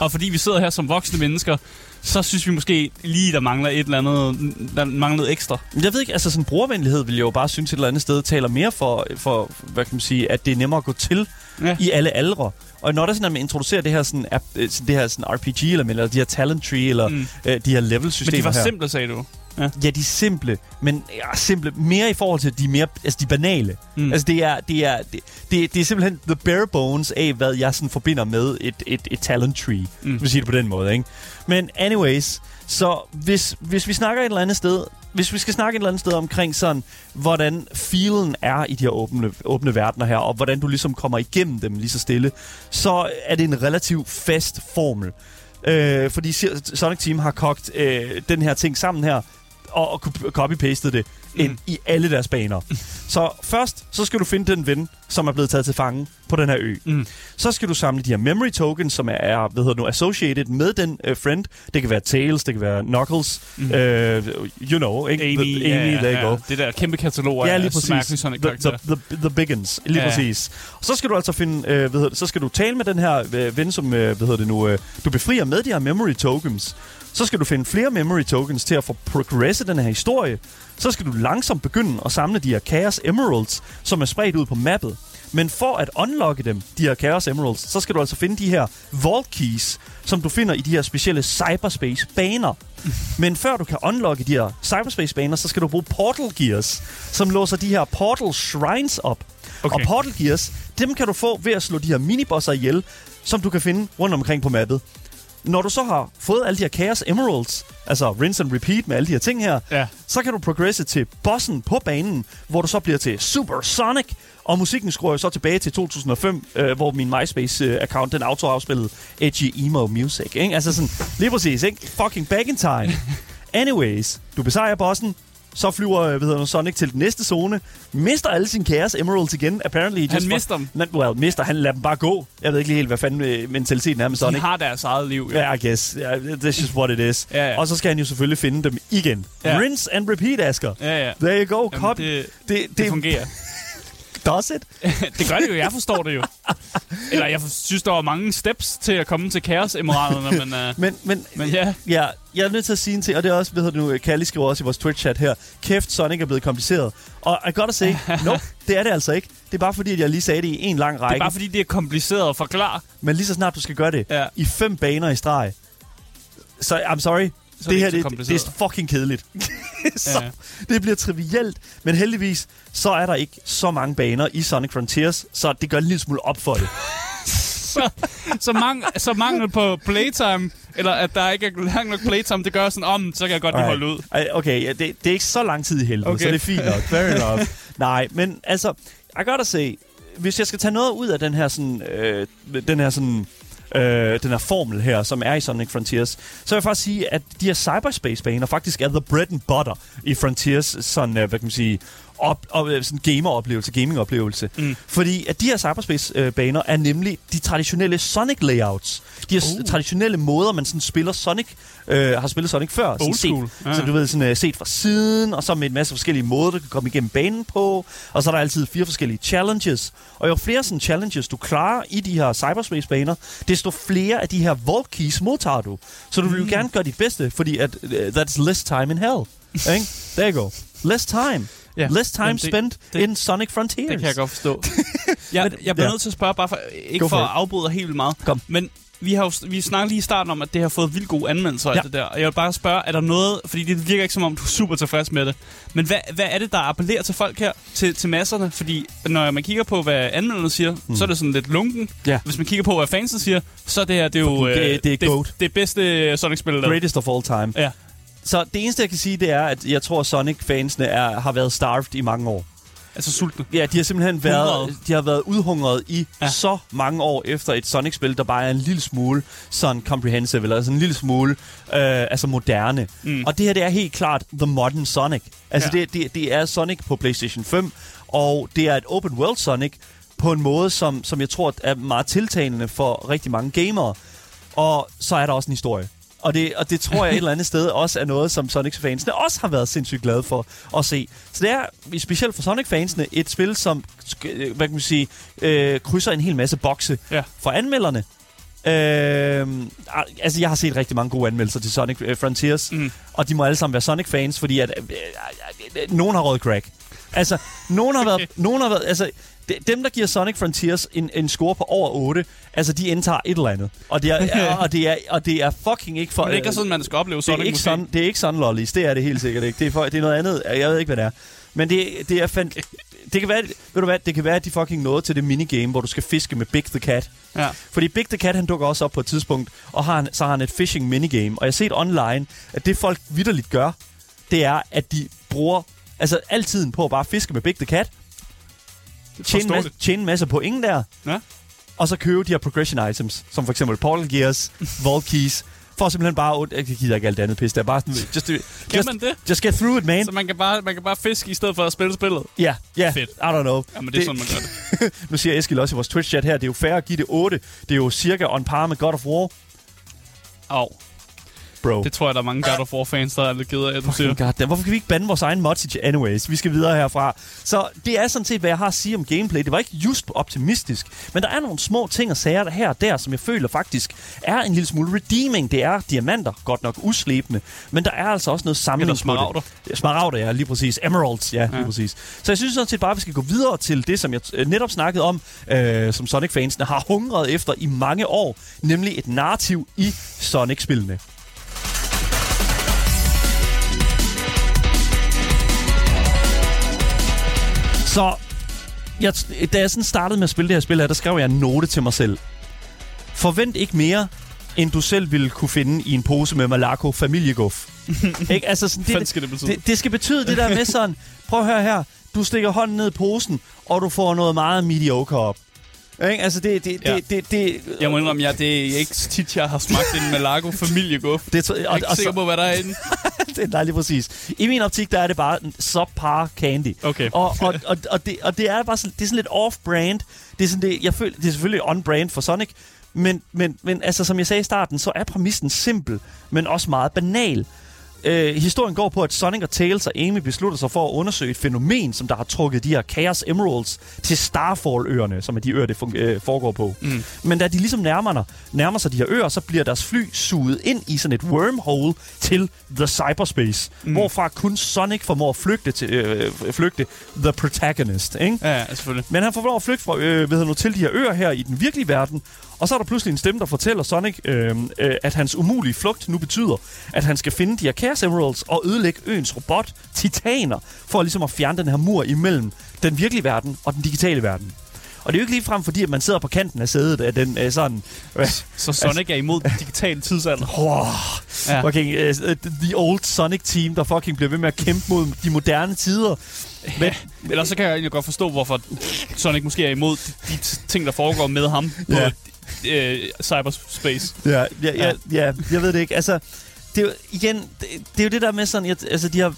Og fordi vi sidder her som voksne mennesker, så synes vi måske lige, der mangler et eller andet, der mangler noget ekstra. Jeg ved ikke, altså sådan brugervenlighed vil jeg jo bare synes et eller andet sted taler mere for, for hvad kan man sige, at det er nemmere at gå til Ja. i alle aldre. Og når der sådan, at man introducerer det her, sådan, app, øh, det her sådan RPG, eller, eller de her talent tree, eller Mm. øh, de her level Men de var her. simple, sagde du. Ja. Ja, de er simple, men ja, simple mere i forhold til de mere, altså de banale. Mm. Altså det er, det er, det, det, det er simpelthen the bare bones af, hvad jeg sådan forbinder med et, et, et talent tree. Mm. Hvis sige det på den måde, ikke? Men anyways, så hvis, hvis vi snakker et eller andet sted, hvis vi skal snakke et eller andet sted omkring sådan, hvordan feelen er i de her åbne, åbne verdener her, og hvordan du ligesom kommer igennem dem lige så stille, så er det en relativt fast formel. Øh, fordi Sonic Team har kogt øh, den her ting sammen her, og, og cop- copy-pastet det ind Mm. i alle deres baner. så først, så skal du finde den ven, som er blevet taget til fange på den her ø. Mm. Så skal du samle de her memory tokens, som er, hvad hedder nu, associated med den uh, friend. Det kan være Tails, det kan være Knuckles, Mm. uh, you know, ikke? Amy, the, Amy ja, there ja, go. Det der kæmpe katalog Ja, lige præcis. The, the, the, the biggins, lige Ja. præcis. Og så skal du altså finde, øh, hvad hedder det, så skal du tale med den her øh, ven, som, øh, hvad hedder det nu, øh, du befrier med de her memory tokens. Så skal du finde flere memory tokens til at få progresse den her historie. Så skal du langsomt begynde at samle de her Chaos Emeralds, som er spredt ud på mappet. Men for at unlocke dem, de her Chaos Emeralds, så skal du altså finde de her Vault Keys, som du finder i de her specielle cyberspace-baner. Men før du kan unlocke de her cyberspace-baner, så skal du bruge Portal Gears, som låser de her Portal Shrines op. Okay. Og Portal Gears, dem kan du få ved at slå de her minibosser ihjel, som du kan finde rundt omkring på mappet. Når du så har fået alle de her Chaos Emeralds, altså rinse and repeat med alle de her ting her, Ja. så kan du progresse til bossen på banen, hvor du så bliver til Super Sonic, og musikken skruer jo så tilbage til 2005, øh, hvor min MySpace-account, den autoafspillede Edgy Emo Music. Ikke? Altså sådan, lige præcis, ikke? Fucking back in time. *laughs* Anyways, du besejrer bossen, så flyver øh, hvad hedder det, Sonic til den næste zone, mister alle sine Chaos Emeralds igen, apparently. Han just for- mister dem. Not, well, mister, han lader dem bare gå. Jeg ved ikke lige helt, hvad fanden øh, mentaliteten er med De Sonic. har deres eget liv. Ja, I guess. Yeah, that's just what it is. Ja, ja. Og så skal han jo selvfølgelig finde dem igen. Ja. Rinse and repeat, Asger. Ja, ja. There you go. Jamen, det, det, det det, fungerer. Does it? *laughs* det gør det jo, jeg forstår det jo. Eller jeg synes, der var mange steps til at komme til Chaos Emeralderne, men, uh, Men, men, men ja. ja, jeg er nødt til at sige en ting, og det er også, ved du nu, Kalle skriver også i vores Twitch-chat her, kæft, Sonic er blevet kompliceret. Og I gotta say, *laughs* no, det er det altså ikke. Det er bare fordi, at jeg lige sagde det i en lang Det er række. bare fordi, det er kompliceret at forklare. Men lige så snart du skal gøre det Ja. i fem baner i streg, så I'm sorry, Så det det her så det, det er fucking kedeligt. *laughs* så Ja. det bliver trivielt, men heldigvis så er der ikke så mange baner i Sonic Frontiers, så det gør en lille smule op for det. *laughs* Så, så, mang, så mangel på playtime, eller at der ikke er lang nok playtime, det gør sådan, om, så kan jeg godt lige holde ud. Ej, Okay, ja, det, det er ikke så lang tid i helvede, okay. Så det er fint nok. Fair *laughs* enough. Nej, men altså, I gotta say, hvis jeg skal tage noget ud af den her sådan, øh, den her sådan, øh, den her formel her, som er i Sonic Frontiers, så vil jeg faktisk sige, at de her cyberspace-baner faktisk er the bread and butter i Frontiers sådan, øh, hvad kan man sige, op, op, øh, sådan gamer-oplevelse, gaming-oplevelse. Mm. Fordi at de her cyberspace-baner er nemlig de traditionelle Sonic-layouts. De her. Uh. traditionelle måder, man sådan spiller Sonic, øh, har spillet Sonic før. Sådan Old set- school. Ja. Så du ved, sådan uh, set fra siden, og så med en masse forskellige måder, du kan komme igennem banen på. Og så er der altid fire forskellige challenges. Og jo flere sådan challenges, du klarer i de her cyberspace-baner, desto flere af de her vault keys modtager du. Så du vil jo Mm. gerne gøre dit bedste, fordi at, uh, that's less time in hell. Ikke? There you go. Less time. Ja. Less time Jamen, det- spent det- in Sonic Frontiers. Det kan jeg godt forstå. *laughs* jeg, jeg bliver ja. nødt til at spørge, bare for, ikke Go for for at afbryde helt vildt meget. Kom. Men vi har jo vi snakkede lige i starten om, at det har fået vildt gode anmeldelser Ja. det der. Og jeg vil bare spørge, er der noget, fordi det virker ikke som om, du er super tilfreds med det. Men hvad, hvad er det, der appellerer til folk her, til, til masserne? Fordi når man kigger på, hvad anmelderne siger, mm. så er det sådan lidt lunken. Ja. Hvis man kigger på, hvad fansen siger, så er det her, det er jo Det- øh, det er det, det bedste Sonic-spil, der Greatest of all time. Ja. Så det eneste, jeg kan sige, det er, at jeg tror, Sonic-fansene er, har været starved i mange år. Altså sultne. Ja, de har simpelthen været, de har været udhungret i ja. Så mange år efter et Sonic-spil, der bare er en lille smule sådan comprehensive, eller sådan en lille smule øh, altså moderne. Mm. Og det her, det er helt klart The Modern Sonic. Altså. Ja. det, det, det er Sonic på PlayStation 5, og det er et open world Sonic på en måde, som, som jeg tror er meget tiltalende for rigtig mange gamere. Og så er der også en historie. Og det, og det tror jeg et eller andet sted også er noget, som Sonic-fansene også har været sindssygt glade for at se. Så det er, specielt for Sonic-fansene, et spil, som øh, hvad kan man sige, øh, krydser en hel masse bokse Ja. for anmelderne. Øh, altså, jeg har set rigtig mange gode anmeldelser til Sonic øh, Frontiers, Mm. og de må alle sammen være Sonic-fans, fordi at, øh, øh, øh, nogen har råd crack. Altså, nogen har været... *laughs* Nogen har været altså, dem, der giver Sonic Frontiers en, en score på over 8, altså, de indtager et eller andet. Og det er, *laughs* og det er, og det er fucking ikke for... Men det er ikke sådan, man skal opleve det Sonic er ikke måske. sådan, det er ikke sådan lollies, det er det helt sikkert ikke. Det er, for, det er noget andet, jeg ved ikke, hvad det er. Men det, det er fandt... Det kan være, ved du hvad, det kan være, at de fucking nåede til det minigame, hvor du skal fiske med Big the Cat. Ja. Fordi Big the Cat, han dukker også op på et tidspunkt, og har han, så har han et fishing minigame. Og jeg har set online, at det folk vidderligt gør, det er, at de bruger altså altid på at bare fiske med Big the Cat, tjene en, masse, tjene en masse point der, Ja. og så købe de her progression items, som for eksempel Portal Gears, Vault Keys, for simpelthen bare... Jeg gider ikke alt andet pis, det er bare sådan... Just, Kan just, man det? just get through it, man. Så man kan, bare, man kan bare fiske i stedet for at spille spillet? Ja, ja, Fedt. I don't know. Jamen, det er sådan, man gør det. *laughs* Nu siger Eskild også i vores Twitch-chat her, det er jo fair at give det 8. Det er jo cirka on par med God of War. Au. Bro. Det tror jeg, der er mange God of War-fans, der er lidt ked af, at du siger. God damn. Hvorfor kan vi ikke bande vores egen mods anyways? Vi skal videre herfra. Så det er sådan set, hvad jeg har at sige om gameplay. Det var ikke just optimistisk, men der er nogle små ting og sager der her og der, som jeg føler faktisk er en lille smule redeeming. Det er diamanter, godt nok uslæbende, men der er altså også noget sammenhæng Eller smaragder. på det. Smaragder, ja, lige præcis. Emeralds, ja, lige Ja. præcis. Så jeg synes sådan set bare, at vi skal gå videre til det, som jeg øh, netop snakkede om, øh, som Sonic-fansene har hungret efter i mange år, nemlig et narrativ i Sonic-spillene. Så jeg, da jeg sådan startede med at spille det her spil her, der skrev jeg en note til mig selv. Forvent ikke mere, end du selv ville kunne finde i en pose med Malaco familieguff. *laughs* ikke? Altså sådan, det, skal det betyde? det, det skal betyde det der med sådan, prøv at høre her, du stikker hånden ned i posen, og du får noget meget mediocre op. Ikke? Altså det, det, Ja. det, det, det, Jeg må indrømme, jeg, det er ikke tit, jeg har smagt en Malago familieguff. det, Jeg er ikke sikker på, hvad der er inde. *laughs* det er lige præcis. I min optik, der er det bare en subpar candy. Okay. Og, og, og, og, det, og det er bare sådan, det er sådan lidt off-brand. Det er, sådan det, jeg føler, det er selvfølgelig on-brand for Sonic, men, men, men altså, som jeg sagde i starten, så er præmissen simpel, men også meget banal. Øh, historien går på, at Sonic og Tails og Amy beslutter sig for at undersøge et fænomen, som der har trukket de her Chaos Emeralds til Starfall-øerne, som er de øer, det øh, foregår på. Mm. Men da de ligesom nærmer, nærmer sig de her øer, så bliver deres fly suget ind i sådan et wormhole til the cyberspace, mm. hvorfra kun Sonic formår at flygte, til, øh, flygte the protagonist. Ikke? Ja, selvfølgelig. Men han får lov at flygte fra, øh, hedder nu, til de her øer her i den virkelige verden, og så er der pludselig en stemme, der fortæller Sonic, øh, øh, at hans umulige flugt nu betyder, at han skal finde de her Chaos Emeralds og ødelægge øens robot, Titaner, for ligesom at fjerne den her mur imellem den virkelige verden og den digitale verden. Og det er jo ikke lige frem, fordi at man sidder på kanten af sædet af den øh, sådan... Øh, Så Sonic er imod den digitale tidsalder. *laughs* oh, Ja. fucking, uh, the old Sonic team, der fucking bliver ved med at kæmpe mod de moderne tider. Men, Ellers så kan jeg egentlig godt forstå, hvorfor Sonic måske er imod de, de ting, der foregår med ham på Ja. Øh, cyberspace. Ja, ja, ja, Ja. jeg ved det ikke. Altså, det er jo, igen, det, det er jo det der med sådan, at, altså, de har,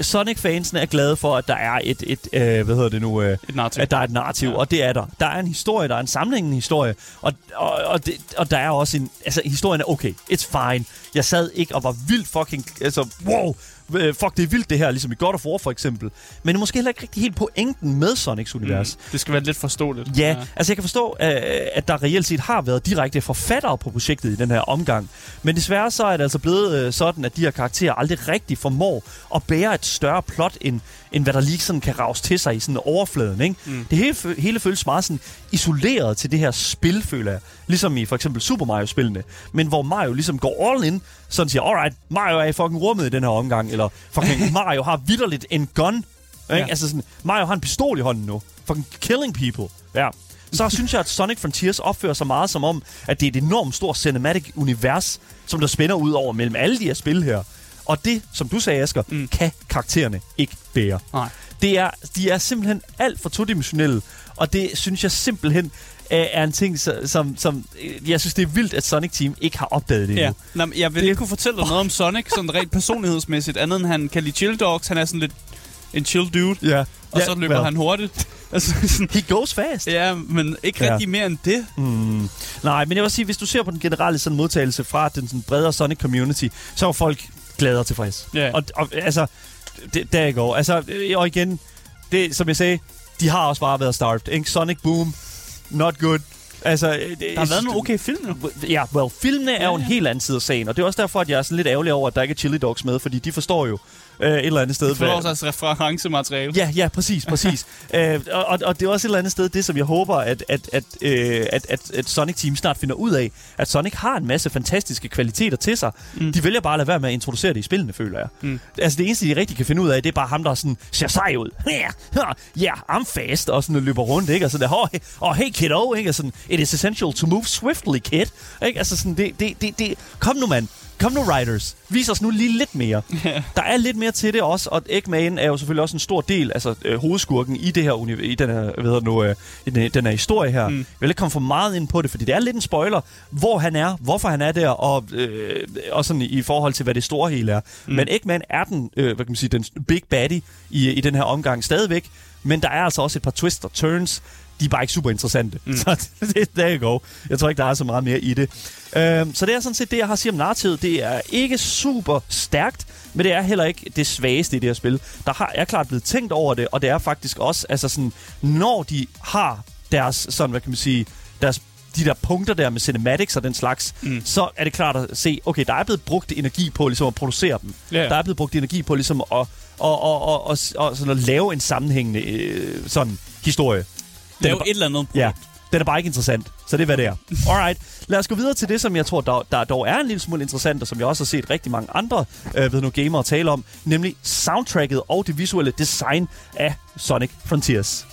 Sonic-fansene er glade for, at der er et, et øh, hvad hedder det nu, øh, Et narrativ. at der er et narrativ. Ja. og det er der. Der er en historie, der er en sammenhængende historie, og, og, og, det, og der er også en, altså historien er okay, it's fine. Jeg sad ikke og var vildt fucking, altså, wow, øh, fuck, det er vildt det her, ligesom i God of War for eksempel. Men det er måske heller ikke rigtig helt pointen med Sonics univers. Mm. Det skal være lidt forståeligt. Ja, altså jeg kan forstå, øh, at der reelt set har været direkte forfattere på projektet i den her omgang. Men desværre så er det altså blevet øh, sådan, at de her karakterer aldrig rigtig formår at bære et større plot, end, end hvad der lige sådan kan rages til sig i sådan overfladen. Ikke? Mm. Det hele, hele føles meget sådan isoleret til det her spil, føler jeg. Ligesom i for eksempel Super Mario-spillene. Men hvor Mario ligesom går all in, sådan siger, alright, Mario er i fucking rummet i den her omgang. Eller fucking *laughs* Mario har vidderligt en gun. Ikke? Ja. Altså sådan, Mario har en pistol i hånden nu. Fucking killing people. Ja. Så synes jeg, at Sonic Frontiers opfører sig meget som om, at det er et enormt stort cinematic univers, som der spænder ud over mellem alle de her spil her. Og det, som du sagde, Asger, mm. Kan karaktererne ikke bære. Nej. Det er, de er simpelthen alt for todimensionelle, og det synes jeg simpelthen er, en ting, som, som øh, jeg synes, det er vildt, at Sonic Team ikke har opdaget det Ja. endnu. Nå, men jeg vil Det- ikke kunne fortælle dig noget om Sonic, sådan rent personlighedsmæssigt, andet end han kan lide chill dogs. Han er sådan lidt en chill dude, Ja. og så løber han hurtigt. *laughs* altså, sådan, He goes fast. ja, men ikke Ja. rigtig mere end det. Mm. Nej, men jeg vil sige, hvis du ser på den generelle sådan, modtagelse fra den sådan, bredere Sonic community, så er folk glade og tilfreds. Ja. Og, og altså, det, der går. Altså, øh, og igen, det, som jeg sagde, de har også bare været starved. Ikke? Sonic Boom, not good. Altså, det, Der har været nogle okay film nu. Ja, well, filmene er Ja, jo en ja. helt anden side af sagen, og det er også derfor, at jeg er sådan lidt ærgerlig over, at der ikke er chili dogs med, fordi de forstår jo øh, et eller andet sted. Det får også altså referencemateriale. Ja, ja, præcis, præcis. *laughs* øh, og, og- og det er også et eller andet sted, det som jeg håber, at, at, at, øh, at, at, at Sonic Team snart finder ud af, at Sonic har en masse fantastiske kvaliteter til sig. Mm. De vælger bare at lade være med at introducere det i spillene, føler jeg. Mm. Altså det eneste, de rigtig kan finde ud af, det er bare ham, der sådan ser sej ud. *laughs* Ja, yeah, I'm fast, og sådan løber rundt, ikke? Og sådan der, oh, hey, oh, hey kiddo, ikke? Og sådan, it is essential to move swiftly, kid. Ikke? Altså sådan, det, det, det, det, kom nu, mand. Kom nu, Riders. Vis os nu lige lidt mere. *laughs* Der er lidt mere til det også, og Eggman er jo selvfølgelig også en stor del, altså øh, hovedskurken i det her uni- i den her, det nu, øh, i den, den her historie her. Mm. Jeg vil ikke komme for meget ind på det, fordi det er lidt en spoiler, hvor han er, hvorfor han er der, og, øh, og sådan i, i forhold til, hvad det store hele er. Mm. Men Eggman er den, øh, hvad kan man sige, den big baddie i, i den her omgang stadigvæk, men der er altså også et par twists og turns. De er bare ikke super interessante. Mm. *laughs* Så det, der go. Jeg tror ikke, der er så meget mere i det. Øhm, så det er sådan set det, jeg har at sige om narrativet. Det er ikke super stærkt, men det er heller ikke det svageste i det her spil. Der har, er klart blevet tænkt over det, og det er faktisk også, altså sådan, når de har deres, sådan, hvad kan man sige, deres de der punkter der med cinematics og den slags, mm. så er det klart at se, okay, der er blevet brugt energi på ligesom at producere dem. Ja. Der er blevet brugt energi på ligesom at, og, og, og, og, og sådan at lave en sammenhængende øh, sådan historie. Den er Lav ba- et eller andet Ja, den er bare ikke interessant. Så det er, hvad det er. Alright, lad os gå videre til det, som jeg tror, der, der dog er en lille smule interessant, og som jeg også har set rigtig mange andre øh, ved nu gamere tale om, nemlig soundtracket og det visuelle design af Sonic Frontiers.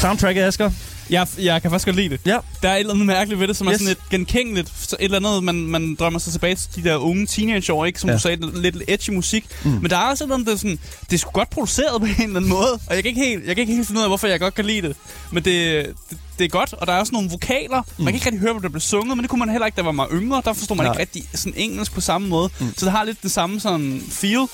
Soundtracket, Asger? Jeg, jeg kan faktisk godt lide det. Ja. Der er et eller andet mærkeligt ved det, som yes. Er sådan lidt genkendeligt. Så et eller andet, man, man drømmer sig tilbage til de der unge teenageår, ikke? Som Ja. du sagde, lidt edgy musik. Mm. Men der er også et eller andet, der er sådan, det er sgu godt produceret på en eller anden måde. Og jeg kan ikke helt, jeg kan ikke helt finde ud af, hvorfor jeg godt kan lide det. Men det, det, det er godt, og der er også nogle vokaler. Mm. Man kan ikke rigtig høre, hvad der bliver sunget, men det kunne man heller ikke, da man var yngre. Der forstod man Nej. ikke rigtig sådan engelsk på samme måde. Mm. Så det har lidt det samme sådan feel.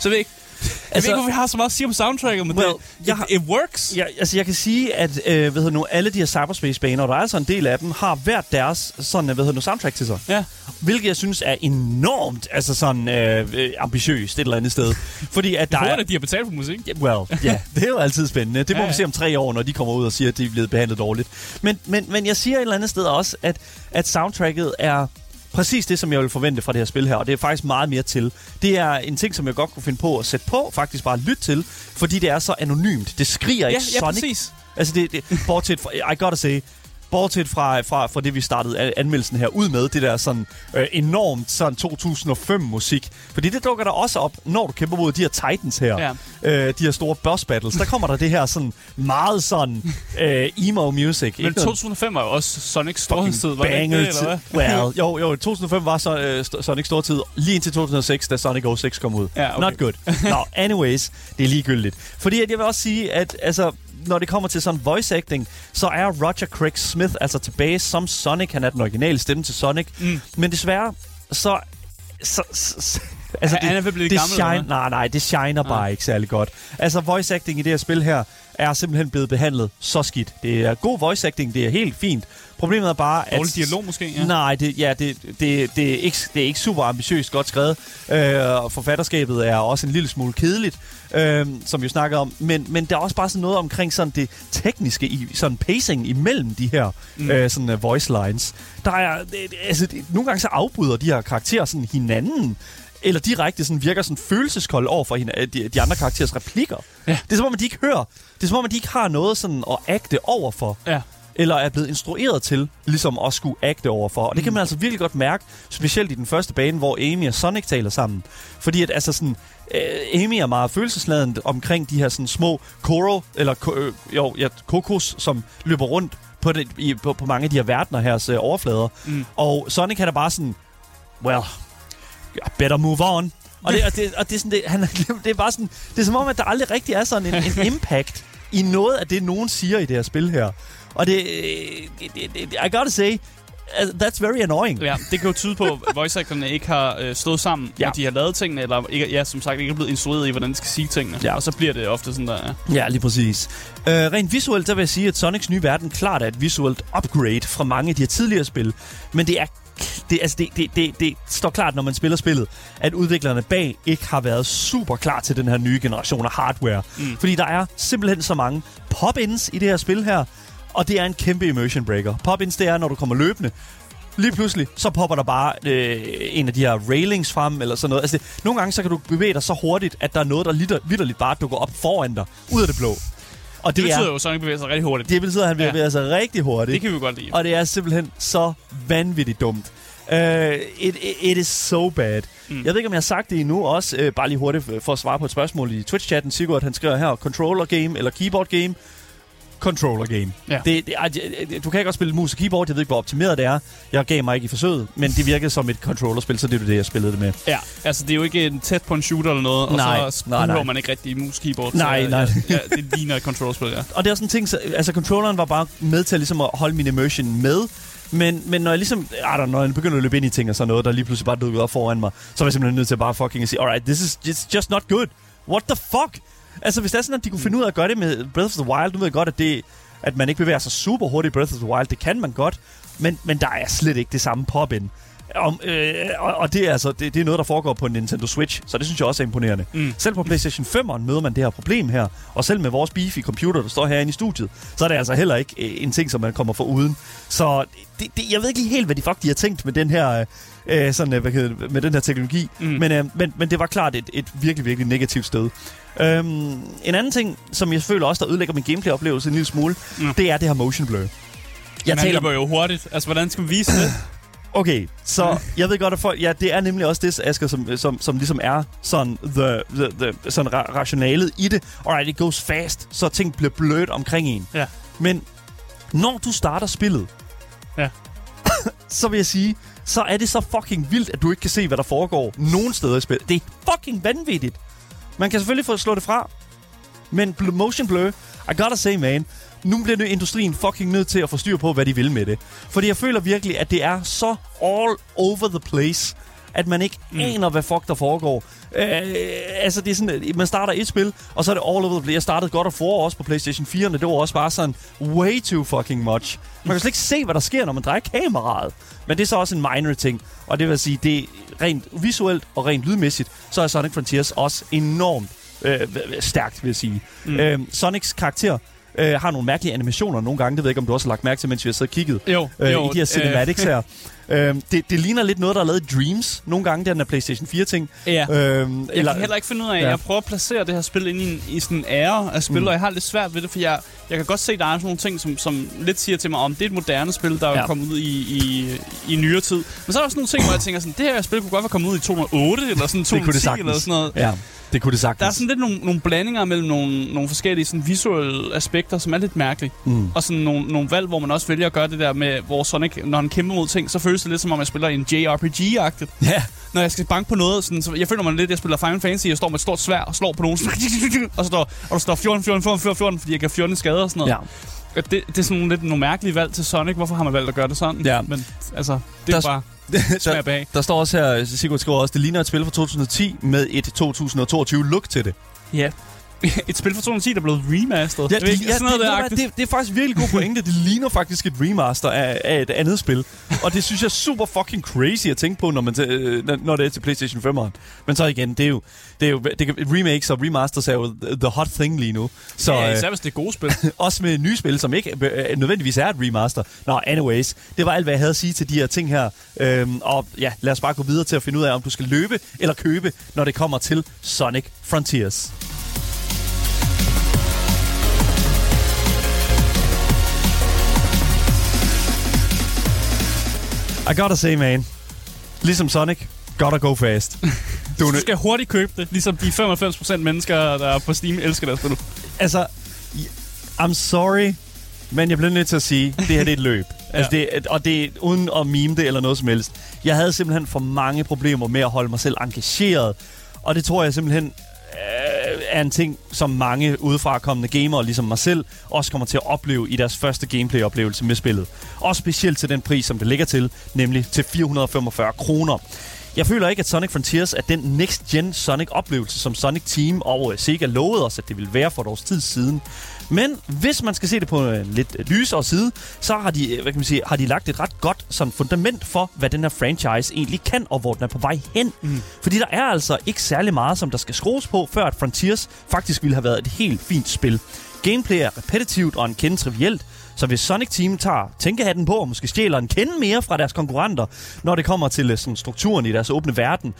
Så jeg ved ikke, jeg Altså- ved ikke, hvorfor vi har så meget at sige om soundtracket, men Well, det, jeg it, it works. Ja, altså jeg kan sige, at øh, hvad hedder nu, alle de her cyberspace-baner, og der er altså en del af dem, har hvert deres sådan, hvad hedder nu, soundtrack til sig. Ja. Hvilket jeg synes er enormt altså sådan, øh, øh, ambitiøst et eller andet sted. Fordi at der Jeg er... at de har betalt for musik. Ja, Well, ja, det er jo altid spændende. Det må Ja, vi ja. se om tre år, når de kommer ud og siger, at de er blevet behandlet dårligt. Men, men, men jeg siger et eller andet sted også, at, at soundtracket er præcis det, som jeg vil forvente fra det her spil her, og det er faktisk meget mere til. Det er en ting, som jeg godt kunne finde på at sætte på, faktisk bare lytte til, fordi det er så anonymt. Det skriger Ja, ikke ja, Sonic. præcis. Altså, det, det, bortset fra, I gotta say, bortset fra, fra, fra det, vi startede an- anmeldelsen her ud med, det der sådan øh, enormt sådan 2005-musik. Fordi det dukker der også op, når du kæmper mod de her Titans her. Ja. Øh, de her store boss battles. Der kommer der det her sådan meget sådan *laughs* øh, emo music. Men 2005 var jo også Sonics storhedstid, var det ikke det, eller hvad? Well, jo, jo, 2005 var så, øh, St- Sonic stortid, lige indtil 2006, da Sonic 06 kom ud. Ja, okay. Not good. Nå, anyways, det er ligegyldigt. Fordi at jeg vil også sige, at altså, når det kommer til sådan voice acting, så er Roger Craig Smith altså tilbage som Sonic. Han er den originale stemme til Sonic. Mm. Men desværre, så... så, så, så altså, Han- han er blevet det gammel, shine, nej, nej, det shiner bare Nej. ikke særlig godt. Altså, voice acting i det her spil her er simpelthen blevet behandlet så skidt. Det er god voice acting, det er helt fint. Problemet er bare, at... Dårlig dialog måske, ja. Nej, det, ja, det, det, det, er ikke, det er ikke super ambitiøst godt skrevet. Øh, forfatterskabet er også en lille smule kedeligt, øh, som vi jo snakkede om. Men, men der er også bare sådan noget omkring sådan det tekniske, i sådan pacing imellem de her mm. øh, sådan, uh, voice lines. Der er, det, altså, det, nogle gange så afbryder de her karakterer sådan hinanden eller direkte sådan virker sådan følelseskold over for hende, de, de andre karakterers replikker. Ja. Det er som om, at de ikke hører. Det er som om, at de ikke har noget sådan at agte over for Ja. eller er blevet instrueret til ligesom at skulle agte overfor. Og det kan man altså virkelig godt mærke, specielt i den første bane, hvor Amy og Sonic taler sammen. Fordi at altså sådan, øh, Amy er meget følelsesladen omkring de her sådan små Koro, eller ko- øh, jo, ja, kokos, som løber rundt på, det, i, på, på mange af de her verdener her øh, overflader. Mm. Og Sonic han er bare sådan, well, I better move on. Og det, og det, og det, er sådan, det, han, *laughs* det er bare sådan, det er som om, at der aldrig rigtig er sådan en, en *laughs* impact i noget af det, nogen siger i det her spil her. Og det, det, det, det I gotta say, uh, that's very annoying. Ja, det kan jo tyde på, at voice actorne ikke har øh, stået sammen, Ja. når de har lavet tingene, eller ikke, ja, som sagt ikke er blevet instrueret i, hvordan de skal sige tingene. Ja. Og så bliver det ofte sådan der, ja. Ja, lige præcis. Uh, rent visuelt, der vil jeg sige, at Sonics nye verden klart er et visuelt upgrade fra mange af de her tidligere spil. Men det er det, altså det, det, det, det står klart, når man spiller spillet, at udviklerne bag ikke har været super klar til den her nye generation af hardware. Mm. Fordi der er simpelthen så mange pop-ins i det her spil her, og det er en kæmpe immersion breaker. Pop-ins, det er, når du kommer løbende, lige pludselig, så popper der bare øh, en af de her railings frem, eller sådan noget. Altså, det, nogle gange, så kan du bevæge dig så hurtigt, at der er noget, der litter, vidderligt bare dukker op foran dig, ud af det blå. Og Det det, betyder er, jo, at Sonic bevæger sig rigtig hurtigt. det betyder, at han Ja. bevæger sig rigtig hurtigt. Det kan vi godt lide. Og det er simpelthen så vanvittigt dumt. Uh, it, it, it is so bad. Mm. Jeg ved ikke, om jeg har sagt det endnu også. Uh, bare lige hurtigt for at svare på et spørgsmål i Twitch-chatten. Sigurd, han skriver her, controller game eller keyboard game? Controller game. Ja. Det, det, du kan ikke også spille mus og keyboard. Jeg ved ikke, hvor optimeret det er. Jeg gav mig ikke i forsøget, men det virkede som et controllerspil, så det er det, jeg spillede det med. Ja, altså det er jo ikke en tæt på en shooter eller noget, Nej, og så nej, nej. man ikke rigtig mus keyboard. Nej, så, nej. Ja, ja, det ligner et controlspil, ja. Og det er sådan en ting, så, altså controlleren var bare med til ligesom at holde min immersion med. Men, men når jeg ligesom, I don't know, når jeg begynder at løbe ind i ting og sådan noget, der lige pludselig bare dukkede op foran mig, så var jeg simpelthen nødt til at bare fucking at sige, alright, this is it's just not good. What the fuck? Altså, hvis det er sådan, at de kunne finde ud af at gøre det med Breath of the Wild, nu ved jeg godt, at, det, at man ikke bevæger sig super hurtigt i Breath of the Wild. Det kan man godt, men, men der er slet ikke det samme pop-in. Om, øh, og, og det er altså det, det er noget, der foregår på en Nintendo Switch, så det synes jeg også er imponerende. Mm. Selv på PlayStation 5'eren møder man det her problem her, og selv med vores beefy computer, der står herinde i studiet, så er det altså heller ikke øh, en ting, som man kommer for uden. Så det, det, jeg ved ikke lige helt, hvad de fuck de har tænkt med den her, øh, sådan, øh, hvad hedder, det, med den her teknologi, mm. men, øh, men, men det var klart et, et virkelig, virkelig negativt sted. Øhm, en anden ting, som jeg føler også, der ødelægger min gameplay-oplevelse en lille smule, mm. det er det her motion blur. Jeg taler jo hurtigt. Altså, hvordan skal man vise det? *clears throat* Okay, så jeg ved godt, at folk, ja, det er nemlig også det, Asger, som, som, som ligesom er sådan, the, the, the, sådan ra- rationalet i det. Alright, it goes fast, så ting bliver blødt omkring en. Ja. Men når du starter spillet, Ja. *coughs* så vil jeg sige, så er det så fucking vildt, at du ikke kan se, hvad der foregår nogen steder i spillet. Det er fucking vanvittigt. Man kan selvfølgelig få slå det fra, men bl- motion blur, I gotta say, man, nu bliver nu industrien fucking nødt til at få styr på, hvad de vil med det. Fordi jeg føler virkelig, at det er så all over the place, at man ikke mm. aner, hvad fuck der foregår. Øh, altså, det er sådan, man starter et spil, og så er det all over the place. Jeg startede godt og for også på PlayStation 4, og det var også bare sådan way too fucking much. Man kan slet ikke se, hvad der sker, når man drejer kameraet. Men det er så også en minor ting. Og det vil sige, det er rent visuelt og rent lydmæssigt, så er Sonic Frontiers også enormt øh, stærkt, vil jeg sige. Mm. Øh, Sonics karakter øh, har nogle mærkelige animationer nogle gange. Det ved jeg ikke, om du også har lagt mærke til, mens vi har siddet og kigget Jo, øh, jo, i de her cinematics øh. her. *laughs* Øh, det, det ligner lidt noget, der er lavet i Dreams. Nogle gange, den der PlayStation 4-ting. Ja. Øhm, Jeg kan heller ikke finde ud af, Ja. jeg prøver at placere det her spil ind i, en, i sådan en ære af spil, Mm. og jeg har lidt svært ved det, for jeg, jeg kan godt se, der er sådan nogle ting, som, som lidt siger til mig, om det er et moderne spil, der er Ja. ja. kommet ud i, i, i nyere tid. Men så er der også nogle ting, hvor jeg tænker sådan, det her spil kunne godt være kommet ud i 2008, eller sådan det kunne det 2010, eller sådan noget. Ja, det kunne det sagtens. Der er sådan lidt nogle, nogle blandinger mellem nogle, nogle forskellige sådan visuelle aspekter, som er lidt mærkelige. Mm. Og sådan nogle, nogle valg, hvor man også vælger at gøre det der med, hvor Sonic, når han kæmper mod ting, så føles det lidt som om, jeg spiller en JRPG-agtigt. Ja, Når jeg skal banke på noget, sådan, så jeg føler mig lidt, at jeg spiller Final Fantasy, jeg står med et stort svær og slår på nogen, *laughs* og så står, og der står 14, 14, 14, 14, 14, fordi jeg kan 14 skader og sådan noget. ja. Det, det er sådan lidt nogle mærkelige valg til Sonic. Hvorfor har man valgt at gøre det sådan? Ja. Men altså, det er bare *laughs* der, bag. der står også her, Sigurd skriver også, det ligner et spil fra 2010 med et 2022 look til det. Ja. *laughs* Et spil fra 2010, der er blevet remasteret. Ja, det, er ikke ja, sådan noget det, der det, det, det er faktisk virkelig god pointe. Det ligner faktisk et remaster af, af et andet spil. Og det synes jeg er super fucking crazy at tænke på, når, man, t- øh, når det er til PlayStation 5'eren. Men så igen, det er jo... Det er jo det, kan- remakes og remasters er jo the hot thing lige nu. Så ja, øh, især hvis det er gode spil. *laughs* også med nye spil, som ikke øh, nødvendigvis er et remaster. Nå, anyways. Det var alt, hvad jeg havde at sige til de her ting her. Øhm, og ja, lad os bare gå videre til at finde ud af, om du skal løbe eller købe, når det kommer til Sonic Frontiers. I gotta say, man. Ligesom Sonic, gotta go fast. *laughs* Du, skal hurtigt købe det, ligesom de 95% mennesker, der er på Steam, elsker deres spil. altså, I'm sorry, men jeg bliver nødt til at sige, det her det er et *laughs* løb. ja. altså det, og det er uden at meme det eller noget som helst. Jeg havde simpelthen for mange problemer med at holde mig selv engageret, og det tror jeg simpelthen er en ting, som mange udefrakommende gamere, ligesom mig selv, også kommer til at opleve i deres første gameplay-oplevelse med spillet. Og specielt til den pris, som det ligger til, nemlig til 445 kroner. Jeg føler ikke, at Sonic Frontiers er den next-gen Sonic-oplevelse, som Sonic Team og øh, Sega lovede os, at det ville være for et års tid siden. Men hvis man skal se det på en lidt lysere side, så har de, øh, hvad kan man sige, har de lagt et ret godt sådan fundament for, hvad den her franchise egentlig kan, og hvor den er på vej hen. Mm. Fordi der er altså ikke særlig meget, som der skal skrues på, før at Frontiers faktisk ville have været et helt fint spil. Gameplay er repetitivt og en kende trivielt, så hvis Sonic Team tager tænkehatten på og måske stjæler en kende mere fra deres konkurrenter, når det kommer til øh, sådan, strukturen i deres åbne verden,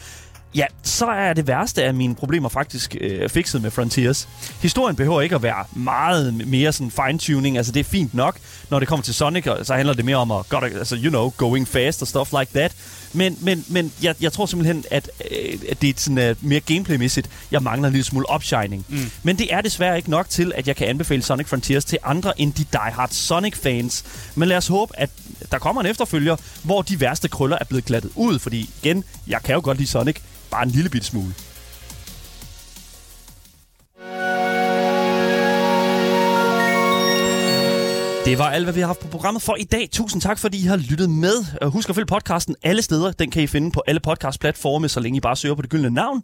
ja, så er det værste af mine problemer faktisk øh, fikset med Frontiers. Historien behøver ikke at være meget mere sådan fine-tuning, altså det er fint nok. Når det kommer til Sonic, så handler det mere om at, godt, altså, you know, going fast og stuff like that. Men, men, men jeg, jeg tror simpelthen, at, øh, at det er sådan, uh, mere gameplaymæssigt, jeg mangler en lille smule opshining. Mm. Men det er desværre ikke nok til, at jeg kan anbefale Sonic Frontiers til andre end de diehard Sonic-fans. Men lad os håbe, at der kommer en efterfølger, hvor de værste krøller er blevet glattet ud. Fordi igen, jeg kan jo godt lide Sonic, bare en lille bitte smule. Det var alt, hvad vi har haft på programmet for i dag. Tusind tak, fordi I har lyttet med. Husk at følge podcasten alle steder. Den kan I finde på alle podcastplatforme, så længe I bare søger på det gyldne navn.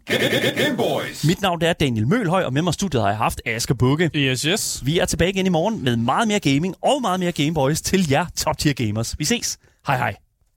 Gameboys. Mit navn er Daniel Mølhøj, og med mig i studiet har jeg haft Asger Bukke. Yes, yes. Vi er tilbage igen i morgen med meget mere gaming og meget mere Gameboys til jer top tier gamers. Vi ses. Hej hej.